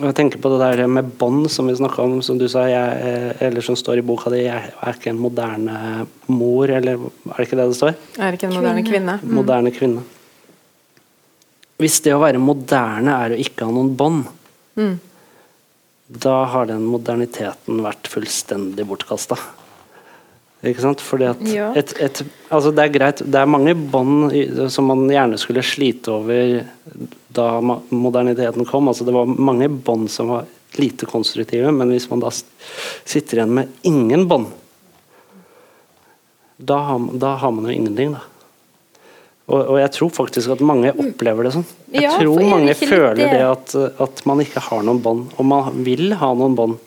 jeg tenker på det der med bånd som vi snakka om, som du sa, jeg, eh, eller som står i boka di, jeg er ikke en moderne mor, eller er det ikke det det står? jeg er ikke en moderne kvinne. Moderne kvinne. Hvis det å være moderne er å ikke ha noen bånd, Mm. da har den moderniteten vært fullstendig bortkasta. Ikke sant? Fordi at Ja. et, et, altså det er greit, det er mange bånd som man gjerne skulle slite over da moderniteten kom. Altså det var mange bånd som var lite konstruktive, men hvis man da sitter igjen med ingen bånd, da, har- da har man jo ingenting, da. Og, og jeg tror faktisk at mange opplever det sånn. Jeg Ja, tror jeg mange føler det- det at, at man ikke har noen bånd, og man vil ha noen bånd.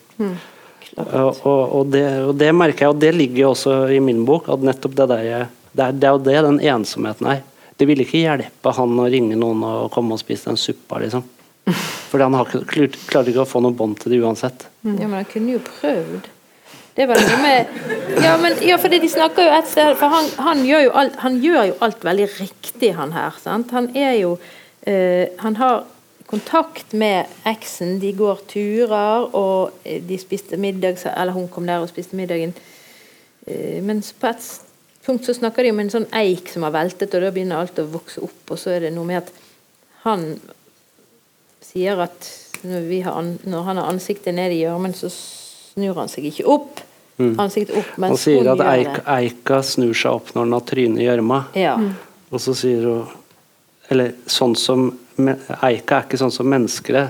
Og, og, og, det, og det merker jeg, og det ligger jo også i min bok. at nettopp Det der, det er, det er jo det den ensomheten er. Det ville ikke hjelpe han å ringe noen og komme og spise den suppa, liksom. Fordi han har, ikke- klarte ikke å få noe bånd til det uansett. Ja, men han kunne jo prøvd. Det var noe med Ja, men, ja fordi de snakker jo et sted For han, han, gjør jo alt, han gjør jo alt veldig riktig, han her. Sant? Han er jo eh, Han har kontakt med eksen, de går turer, og eh, de spiste middag Eller hun kom der og spiste middagen. Eh, mens på et punkt så snakker de om en sånn eik som har veltet, og da begynner alt å vokse opp, og så er det noe med at han sier at når, vi har, når han har ansiktet ned i gjørmen, så snur han seg ikke opp. Ansiktet opp, Han mens sier hun at gjør eika, det. eika snur seg opp når den har trynet i gjørma. Ja. Og så sier hun Eller sånn som Eika er ikke sånn som mennesker er.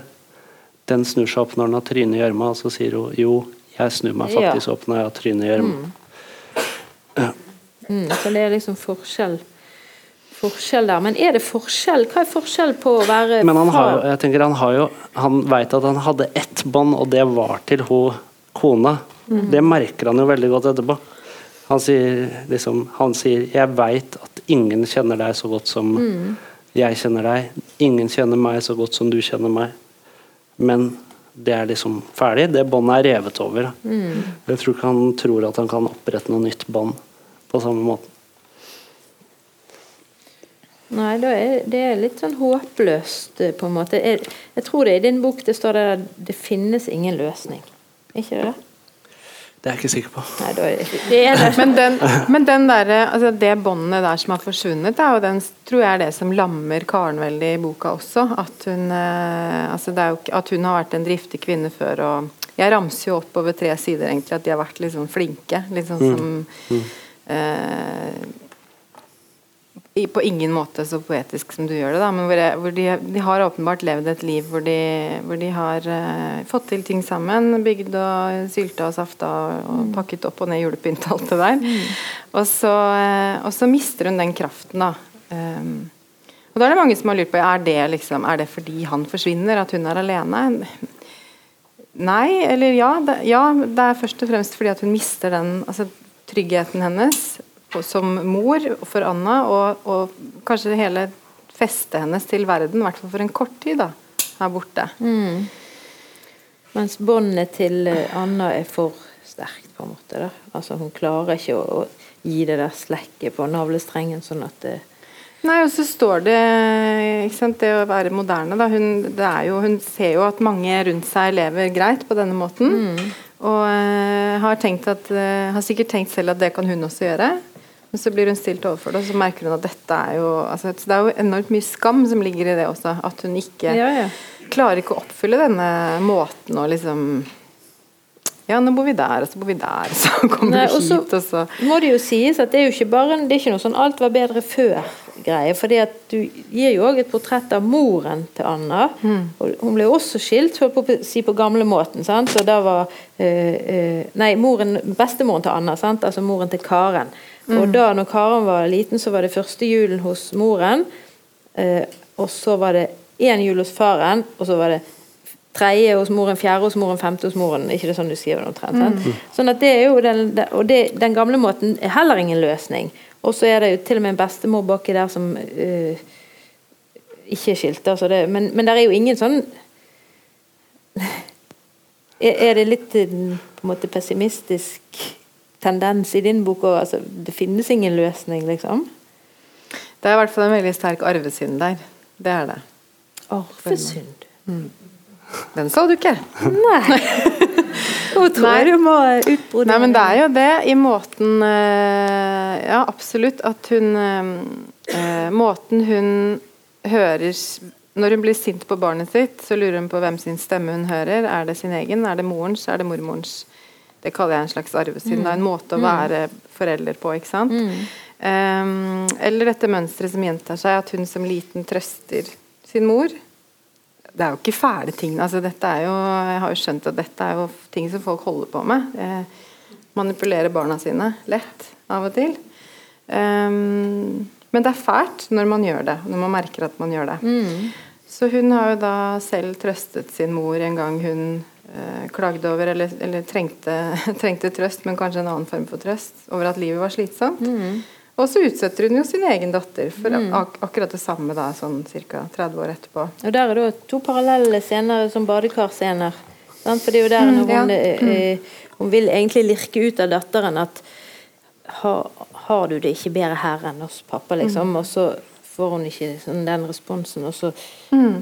Den snur seg opp når den har trynet i gjørma, og så sier hun jo, jeg snur meg Ja. faktisk opp når jeg har trynet i gjørma. Mm, så det er liksom forskjell Forskjell der. Men er det forskjell? Hva er forskjell på å være Men han har jeg tenker han har jo Han veit at han hadde ett bånd, og det var til hun kona. Mm. Det merker han jo veldig godt etterpå. Han sier liksom Han sier 'Jeg veit at ingen kjenner deg så godt som Mm. jeg kjenner deg'. 'Ingen kjenner meg så godt som du kjenner meg'. Men det er liksom ferdig. Det båndet er revet over. Mm. Jeg tror ikke han tror at han kan opprette noe nytt bånd på samme måte. Nei, da er, det er litt sånn håpløst, eh, på en måte. Jeg, jeg tror det i din bok det står der, 'det finnes ingen løsning'. Ikke det det? Det er jeg ikke sikker på. Nei, da er det ikke det. Er det. Men, den, men den der, altså det båndet der som har forsvunnet, er jo den, tror jeg er det som lammer Karen veldig i boka også. At hun, eh, altså det er jo, at hun har vært en driftig kvinne før. og Jeg ramser jo opp over tre sider egentlig at de har vært litt sånn flinke. Litt sånn som eh, i, På ingen måte så poetisk som du gjør det, da, men hvor, jeg, hvor de, de har åpenbart levd et liv hvor de, hvor de har eh, fått til ting sammen. Bygd og sylta og safta og pakket opp og ned julepynt og alt det der. Og, så, eh, og så mister hun den kraften, da. Um, og da er det mange som har lurt på er det, liksom, er det fordi han forsvinner, at hun er alene. Nei, eller ja. Det, ja, det er først og fremst fordi at hun mister den altså, tryggheten hennes som mor for Anna, og, og kanskje hele festet hennes til verden, i hvert fall for en kort tid, da, her borte. Mens båndet til eh, Anna er for sterkt, på en måte. Da. Altså, hun klarer ikke å, å gi det der slekket på navlestrengen, sånn at det Nei, og så står det ikke sant, Det å være moderne, da. Hun, det er jo, hun ser jo at mange rundt seg lever greit på denne måten. Og eh, har, tenkt at, eh, har sikkert tenkt selv at det kan hun også gjøre. Men så blir hun stilt overfor det, og så merker hun at dette er jo altså, Det er jo enormt mye skam som ligger i det også. At hun ikke Ja, ja. klarer ikke å oppfylle denne måten å liksom Ja, nå bor vi der, og så bor vi der, og så kommer Nei, vi hit, og så må det jo sies at det er jo ikke bare det er ikke noe sånn 'alt var bedre før'-greie. at du gir jo òg et portrett av moren til Anna. og Hun ble også skilt, holdt på å si på gamlemåten. sant? Så da var eh, Nei, moren, bestemoren til Anna, sant? altså moren til Karen. Og da når Karen var liten, så var det første julen hos moren. øh, og så var det én jul hos faren, og så var det tredje hos moren, fjerde hos moren, femte hos moren. ikke det sånn du skriver det omtrent? Mm. Sånn at det er jo den, og det, den gamle måten er heller ingen løsning. Og så er det jo til og med en bestemor baki der som uh, ikke er skilt. Altså det, men, men det er jo ingen sånn er, det litt eh, på en måte pessimistisk tendens i din bok òg? Altså, det finnes ingen løsning, liksom? Det er i hvert fall en veldig sterk arvesynd der. Det er det. Arvesynd. Den så du ikke. Nei. Hun tror du må utbrodere Nei, men det er jo det i måten eh, Ja, absolutt. At hun eh, eh, Måten hun hører Når hun blir sint på barnet sitt, så lurer hun på hvem sin stemme hun hører. Er det sin egen? Er det morens? Er det mormorens? Det kaller jeg en slags arvesynd. Det er en måte å være forelder på, ikke sant. Um, eller dette mønsteret som gjentar seg, at hun som liten trøster sin mor det er jo ikke fæle ting. Altså, dette er jo, jeg har jo skjønt at dette er jo ting som folk holder på med. Eh, manipulere barna sine lett av og til. Um, men det er fælt når man gjør det, når man merker at man gjør det. Så hun har jo da selv trøstet sin mor en gang hun eh, klagde over, eller, eller trengte, trengte, trøst, men kanskje en annen form for trøst, over at livet var slitsomt. Mm. Og så utsetter hun jo sin egen datter for mm. ak akkurat det samme da, sånn ca. 30 år etterpå. Og Der er det to parallelle scener som badekarscener. For det er jo der mm, hun, ja. eh, hun vil egentlig lirke ut av datteren at har, har, du det ikke bedre her enn hos pappa, liksom? Mm. Og så får hun ikke sånn, den responsen, og så mm.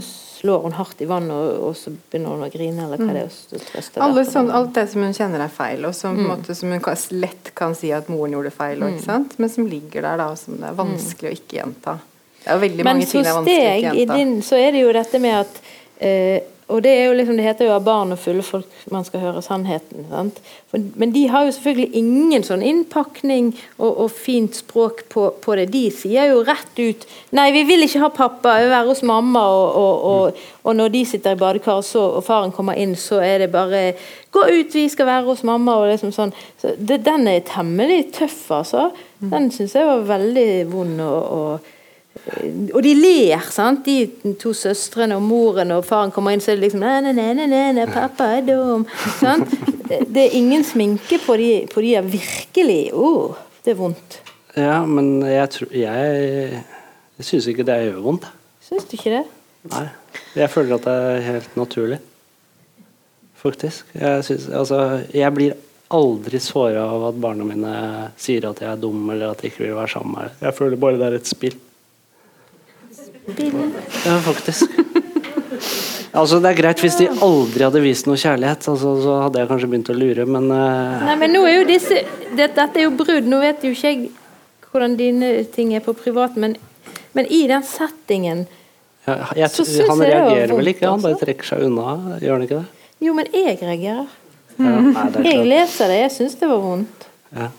Slår hun hardt i vannet, og, og, så begynner hun å grine, eller hva det er. og Alle, sånn, alt det som hun kjenner er feil, og som, mm. måte, som hun kan, lett kan si at moren gjorde feil, og, mm. men som ligger der, da, og som det er vanskelig å ikke gjenta. Det er veldig mange ting det er vanskelig å ikke gjenta. Men så steg i din, så er det jo dette med at eh, og det er jo liksom, det heter jo av barn og fulle folk man skal høre sannheten. For, men de har jo selvfølgelig ingen sånn innpakning og, og fint språk på, på, det. De sier jo rett ut 'Nei, vi vil ikke ha pappa, vi vil være hos mamma', og, og, og, og når de sitter i badekaret og faren kommer inn, så er det bare 'Gå ut, vi skal være hos mamma', og liksom sånn. Så det, den er temmelig tøff, altså. Den syns jeg var veldig vond. og og de ler, sant, de to søstrene og moren og faren kommer inn, så er det liksom nei, nei, nei pappa er dum. Sant? Det er ingen sminke på de, på de er virkelig oh, det er vondt. Ja, men jeg tror Jeg, jeg syns ikke det gjør vondt. Syns du ikke det? Nei. Jeg føler at det er helt naturlig. Faktisk. Jeg, synes, altså, jeg blir aldri såra av at barna mine sier at jeg er dum eller at de ikke vil være sammen med meg. Jeg føler bare det er et spill. Ja, faktisk. Altså, det er greit hvis de aldri hadde vist noe kjærlighet, altså, så hadde jeg kanskje begynt å lure, men uh... Nei, men nå er jo disse Dette, dette er jo brudd. Nå vet jo ikke jeg hvordan dine ting er på privat, men, men i den settingen ja, jeg, så syns jeg Han reagerer vel ikke, han bare trekker seg unna, gjør han ikke det? Jo, men jeg reagerer. Ja, nei, jeg leser det, jeg syns det var vondt. Ja.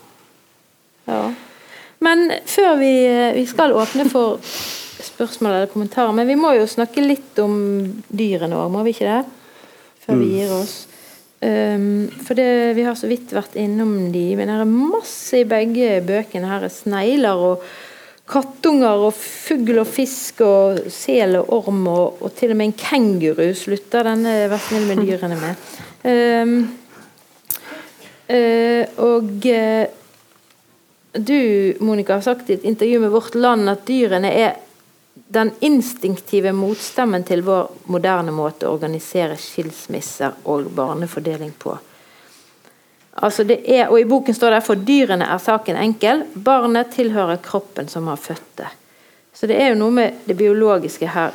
ja. Men før vi, vi skal åpne for spørsmål eller kommentarer. Men vi må jo snakke litt om dyrene òg, må vi ikke det? Før vi gir oss. Um, for det, vi har så vidt vært innom de, men det er masse i begge bøkene. Her er snegler og kattunger og fugl og fisk og sel og orm og, og, til og med en kenguru slutter denne Vær snill med dyrene med. Um, uh, og uh, du, Monica, har sagt i et intervju med Vårt Land at dyrene er den instinktive motstemmen til vår moderne måte å organisere skilsmisser og barnefordeling på. Altså det er, og I boken står det for dyrene er saken enkel, barnet tilhører kroppen som har født det. Så det er jo noe med det biologiske her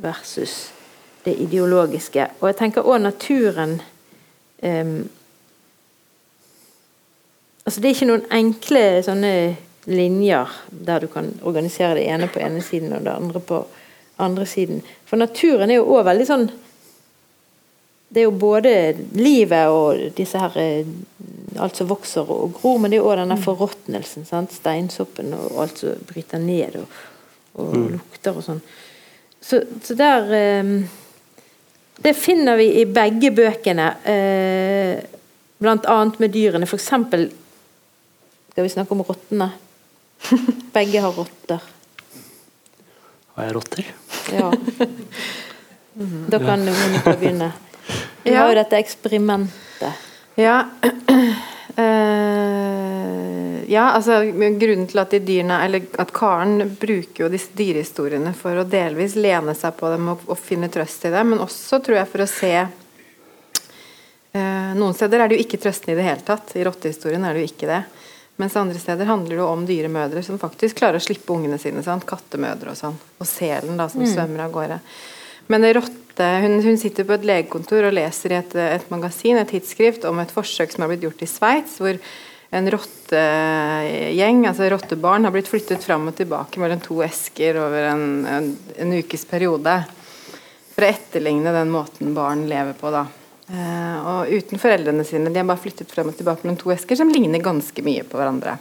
versus det ideologiske. Og jeg tenker òg naturen um, altså Det er ikke noen enkle sånne linjer der du kan organisere det ene på ene siden og det andre på andre siden. For naturen er jo òg veldig sånn Det er jo både livet og disse her eh, alt som vokser og gror, men det er òg denne mm. forråtnelsen. Steinsoppen og alt som bryter ned og, og mm. lukter og sånn. Så, så, der eh, Det finner vi i begge bøkene. Eh, blant annet med dyrene. For eksempel skal vi snakke om rottene. Begge har rotter. Har jeg rotter? Ja. Da kan du begynne. Vi har jo dette eksperimentet. Ja. Uh, ja, altså Grunnen til at de dyrene, eller at Karen bruker jo disse dyrehistoriene for å delvis lene seg på dem og, og finne trøst i dem, men også tror jeg for å se uh, Noen steder er det jo ikke trøstende i det hele tatt. I rottehistorien er det jo ikke det. Mens andre steder handler det om dyre mødre som faktisk klarer å slippe ungene sine. Sant? Kattemødre og sånn. Og selen da, som mm. svømmer av gårde. Men rotte, hun, hun, sitter på et legekontor og leser i et, et, magasin, et tidsskrift, om et forsøk som har blitt gjort i Sveits, hvor en rottegjeng, altså rottebarn, har blitt flyttet fram og tilbake mellom to esker over en, en, en ukes periode. For å etterligne den måten barn lever på, da. Uh, og uten foreldrene sine. De har bare flyttet frem og tilbake mellom to esker som ligner ganske mye på hverandre.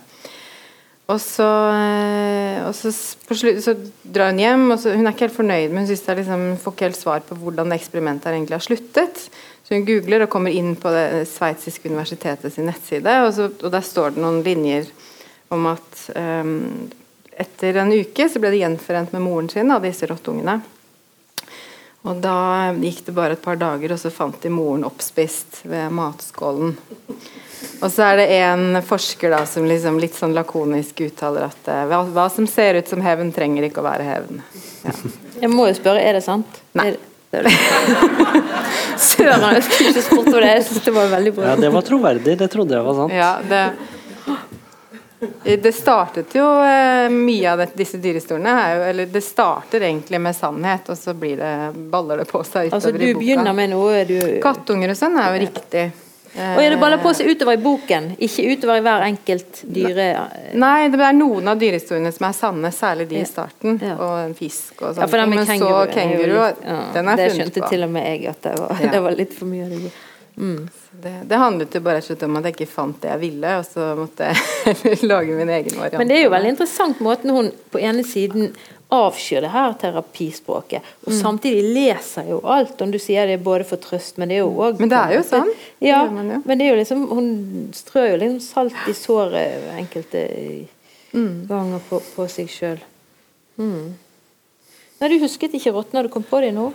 Og så, uh, og så, slutt, så drar hun hjem, og så, hun er ikke helt fornøyd, men hun synes det liksom, får ikke helt svar på hvordan eksperimentet egentlig har sluttet. Så hun googler og kommer inn på det sveitsiske universitetet sin nettside, og, så, og, der står det noen linjer om at um, etter en uke så ble de gjenforent med moren sin av disse rottungene. Og da gikk det bare et par dager, og så fant de moren oppspist ved matskålen. Og så er det en forsker da som liksom litt sånn lakonisk uttaler at eh, hva, hva som ser ut som hevn, trenger ikke å være hevn. Ja. Jeg må jo spørre, er det sant? Nei. Søren, jeg skulle ikke spurt om det. Jeg synes det var veldig bra. Ja, det var troverdig. Det trodde jeg var sant. Ja, det, det startet jo eh, Mye av det, disse dyrehistoriene er jo Eller det starter egentlig med sannhet, og så blir det, baller det på seg utover Altså, du i boka. begynner med noe du Kattunger og sånn er jo riktig. Og ja, det baller på seg utover i boken, ikke utover i hver enkelt dyre... Nei, det er noen av dyrehistoriene som er sanne, særlig de i starten. Ja. Og en fisk og sånt. Ja, Men så kenguru, er jo kenguru, litt- ja, den er Det skjønte til og med jeg at det var, det var litt for mye. av det. Mm. Det, det handlet jo bare om at jeg ikke fant det jeg ville, og så måtte jeg lage min egen variant. Men det er jo veldig interessant måten hun på ene siden avskyr det her terapispråket, og Mm. samtidig leser jo alt. Om du sier det er både for trøst, men det er jo òg Men det er jo sånn. Ja, jo. men det er jo liksom Hun strør jo liksom salt i såret enkelte Mm. ganger på, på seg sjøl. Mm. Nei, du husket ikke rottene, du kom på det nå?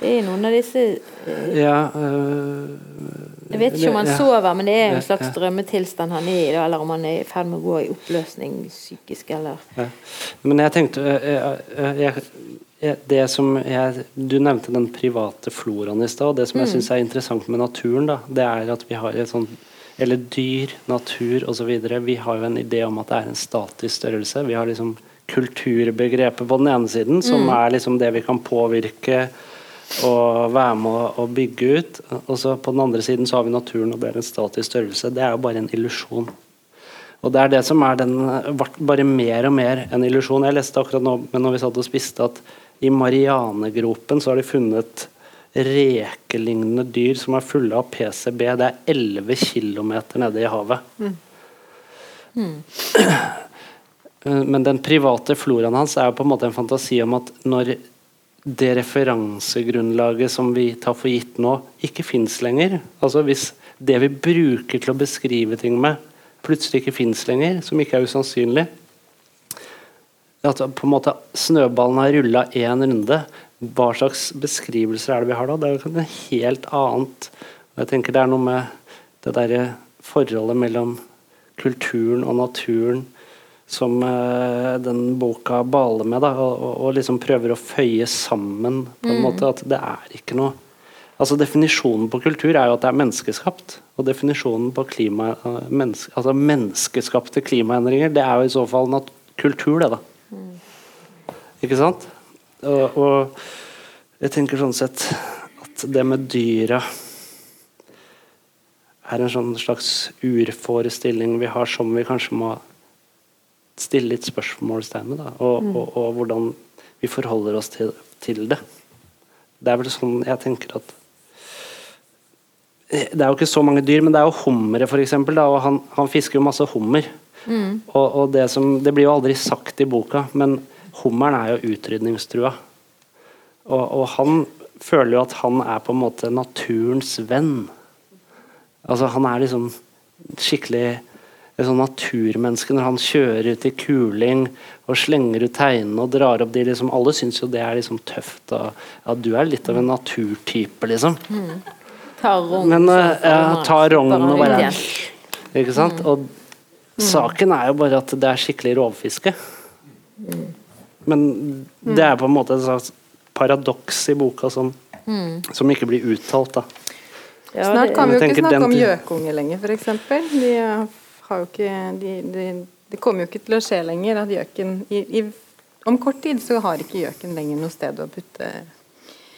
Det er noen av disse Ja, øh, Jeg vet ikke om han ja. sover, men det er en slags drømmetilstand han er i, eller om han er i ferd med å gå i oppløsning psykisk, eller Ja. Men jeg tenkte øh, jeg, jeg, Det som jeg Du nevnte den private floraen i stad. Det som jeg syns er interessant med naturen, da, det er at vi har et sånn Eller dyr, natur osv. Vi har jo en idé om at det er en statisk størrelse. Vi har liksom kulturbegrepet på den ene siden, som er liksom det vi kan påvirke og være med å, bygge ut. Og så på den andre siden så har vi naturen, og det er en statisk størrelse. Det er jo bare en illusjon. Og det er det som er den bare mer og mer en illusjon. Jeg leste akkurat nå men når vi satt og spiste, at i Marianegropen så har de funnet rekelignende dyr som er fulle av PCB. Det er 11 km nede i havet. Men den private floraen hans er jo på en måte en fantasi om at når det referansegrunnlaget som vi tar for gitt nå, ikke fins lenger Altså hvis det vi bruker til å beskrive ting med, plutselig ikke fins lenger, som ikke er usannsynlig At på en måte snøballen har rulla én runde, hva slags beskrivelser er det vi har da? Det er jo noe helt annet. Jeg tenker Det er noe med det derre forholdet mellom kulturen og naturen som eh, den boka baler med, da, og, og, liksom prøver å føye sammen på en måte. At det er ikke noe Altså Definisjonen på kultur er jo at det er menneskeskapt. Og definisjonen på klima, eh, menneske, altså menneskeskapte klimaendringer, det er jo i så fall nat kultur, det, da. Ikke sant? Og, og jeg tenker sånn sett at det med dyra er en sånn slags urforestilling vi har som vi kanskje må stille litt spørsmålstegn ved. og, Og, og, og hvordan vi forholder oss til, til det. Det er vel sånn jeg tenker at Det er jo ikke så mange dyr, men det er jo hummere, f.eks. Og han, han fisker jo masse hummer. Og, og det, som, det blir jo aldri sagt i boka, men hummeren er jo utrydningstrua. Og, og han føler jo at han er på en måte naturens venn. Altså Han er liksom skikkelig et sånn naturmenneske når han kjører ut i kuling og slenger ut teinene og drar opp de liksom Alle syns jo det er liksom tøft. Og, ja, du er litt av en naturtype, liksom. Ta rogn. Men eh, ja, ta rognen og bare. Ikke sant? Og saken er jo bare at det er skikkelig rovfiske. Men det er på en måte et slags paradoks i boka som, som ikke blir uttalt. da. Ja, Snart kan vi jo ikke snakke om gjøkunge lenger, f.eks. De har jo ikke de, de, Det kommer jo ikke til å skje lenger at gjøken i, i, Om kort tid så har ikke gjøken lenger noe sted å putte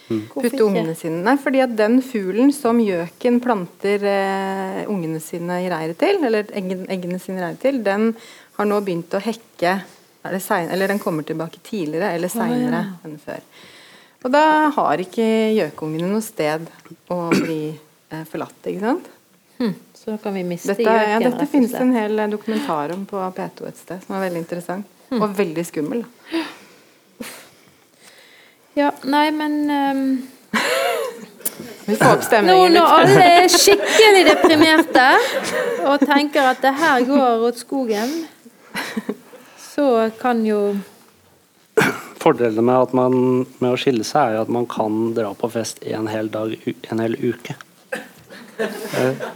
Hvorfor putte ungene sine. Nei, fordi at den fuglen som gjøken planter eh, ungene sine i reiret til, eller eggen, eggene sine i reiret til, den har nå begynt å hekke er det sein, Eller den kommer tilbake tidligere eller seinere enn før. Og da har ikke gjøkungene noe sted å bli eh, forlatt, ikke sant? Så da kan vi miste Dette, ja, dette finnes en hel eh, dokumentar om på P2 et sted, som er veldig interessant. Mm. Og veldig skummel. Da. Ja, nei, men um, Vi får opp Nå når alle er skikkelig deprimerte og tenker at det her går åt skogen, så kan jo Fordelene med, at man, med å skille seg er jo at man kan dra på fest en hel dag, en hel uke. Eh,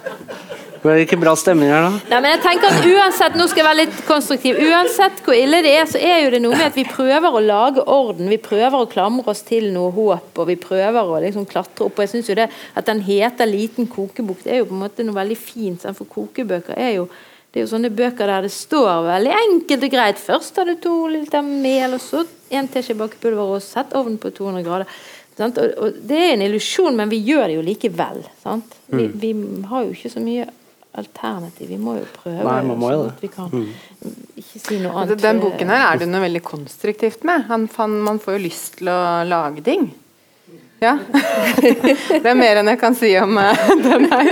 Var ikke bra stemning her, da? Nei, men jeg tenker at uansett, nå skal jeg være litt konstruktiv Uansett hvor ille det er, så er jo det noe med at vi prøver å lage orden. Vi prøver å klamre oss til noe håp, og vi prøver å liksom klatre opp. Og jeg synes jo det At den heter 'Liten kokebok', det er jo på en måte noe veldig fint. For kokebøker er jo det er jo sånne bøker der det står veldig enkelt og greit. Først tar du to liter mel, og så en teskje bakepulver, og sett ovnen på 200 grader. Sant? Og, og Det er en illusjon, men vi gjør det jo likevel. Sant? Vi, Mm. vi har jo ikke så mye alternativ. Vi må jo prøve Nei, man må jo så det. vi kan. Mm. Ikke si noe Altså, annet. Den boken her er det noe veldig konstruktivt med. Han, fan, man får jo lyst til å lage ting. Ja. Det er mer enn jeg kan si om eh, den her.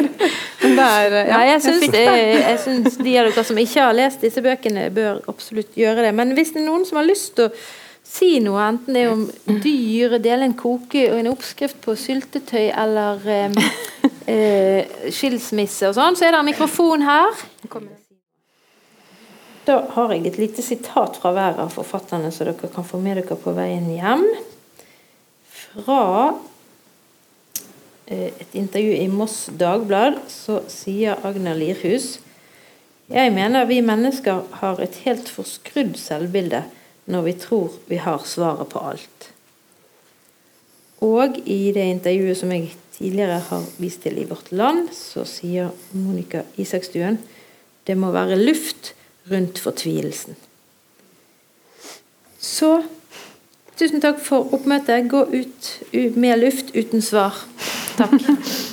Men det er eh, ja, Nei, jeg syns, jeg, jeg syns de av dere som ikke har lest disse bøkene, bør absolutt gjøre det. Men hvis det er noen som har lyst til å si noe, enten det er om dyr, dele en koke og en oppskrift på syltetøy eller eh, eh, skilsmisse og sånn, så er det en mikrofon her. Da har jeg et lite sitat fra hver av forfatterne, så dere kan få med dere på veien hjem. Fra eh, et intervju i Moss Dagblad så sier Agner Lirhus Jeg mener vi mennesker har et helt forskrudd selvbilde når vi tror vi har svaret på alt. Og i det intervjuet som jeg tidligere har vist til i Vårt Land, så sier Monica Isakstuen det må være luft rundt fortvilelsen. Så tusen takk for oppmøtet. Gå ut med luft uten svar. Takk.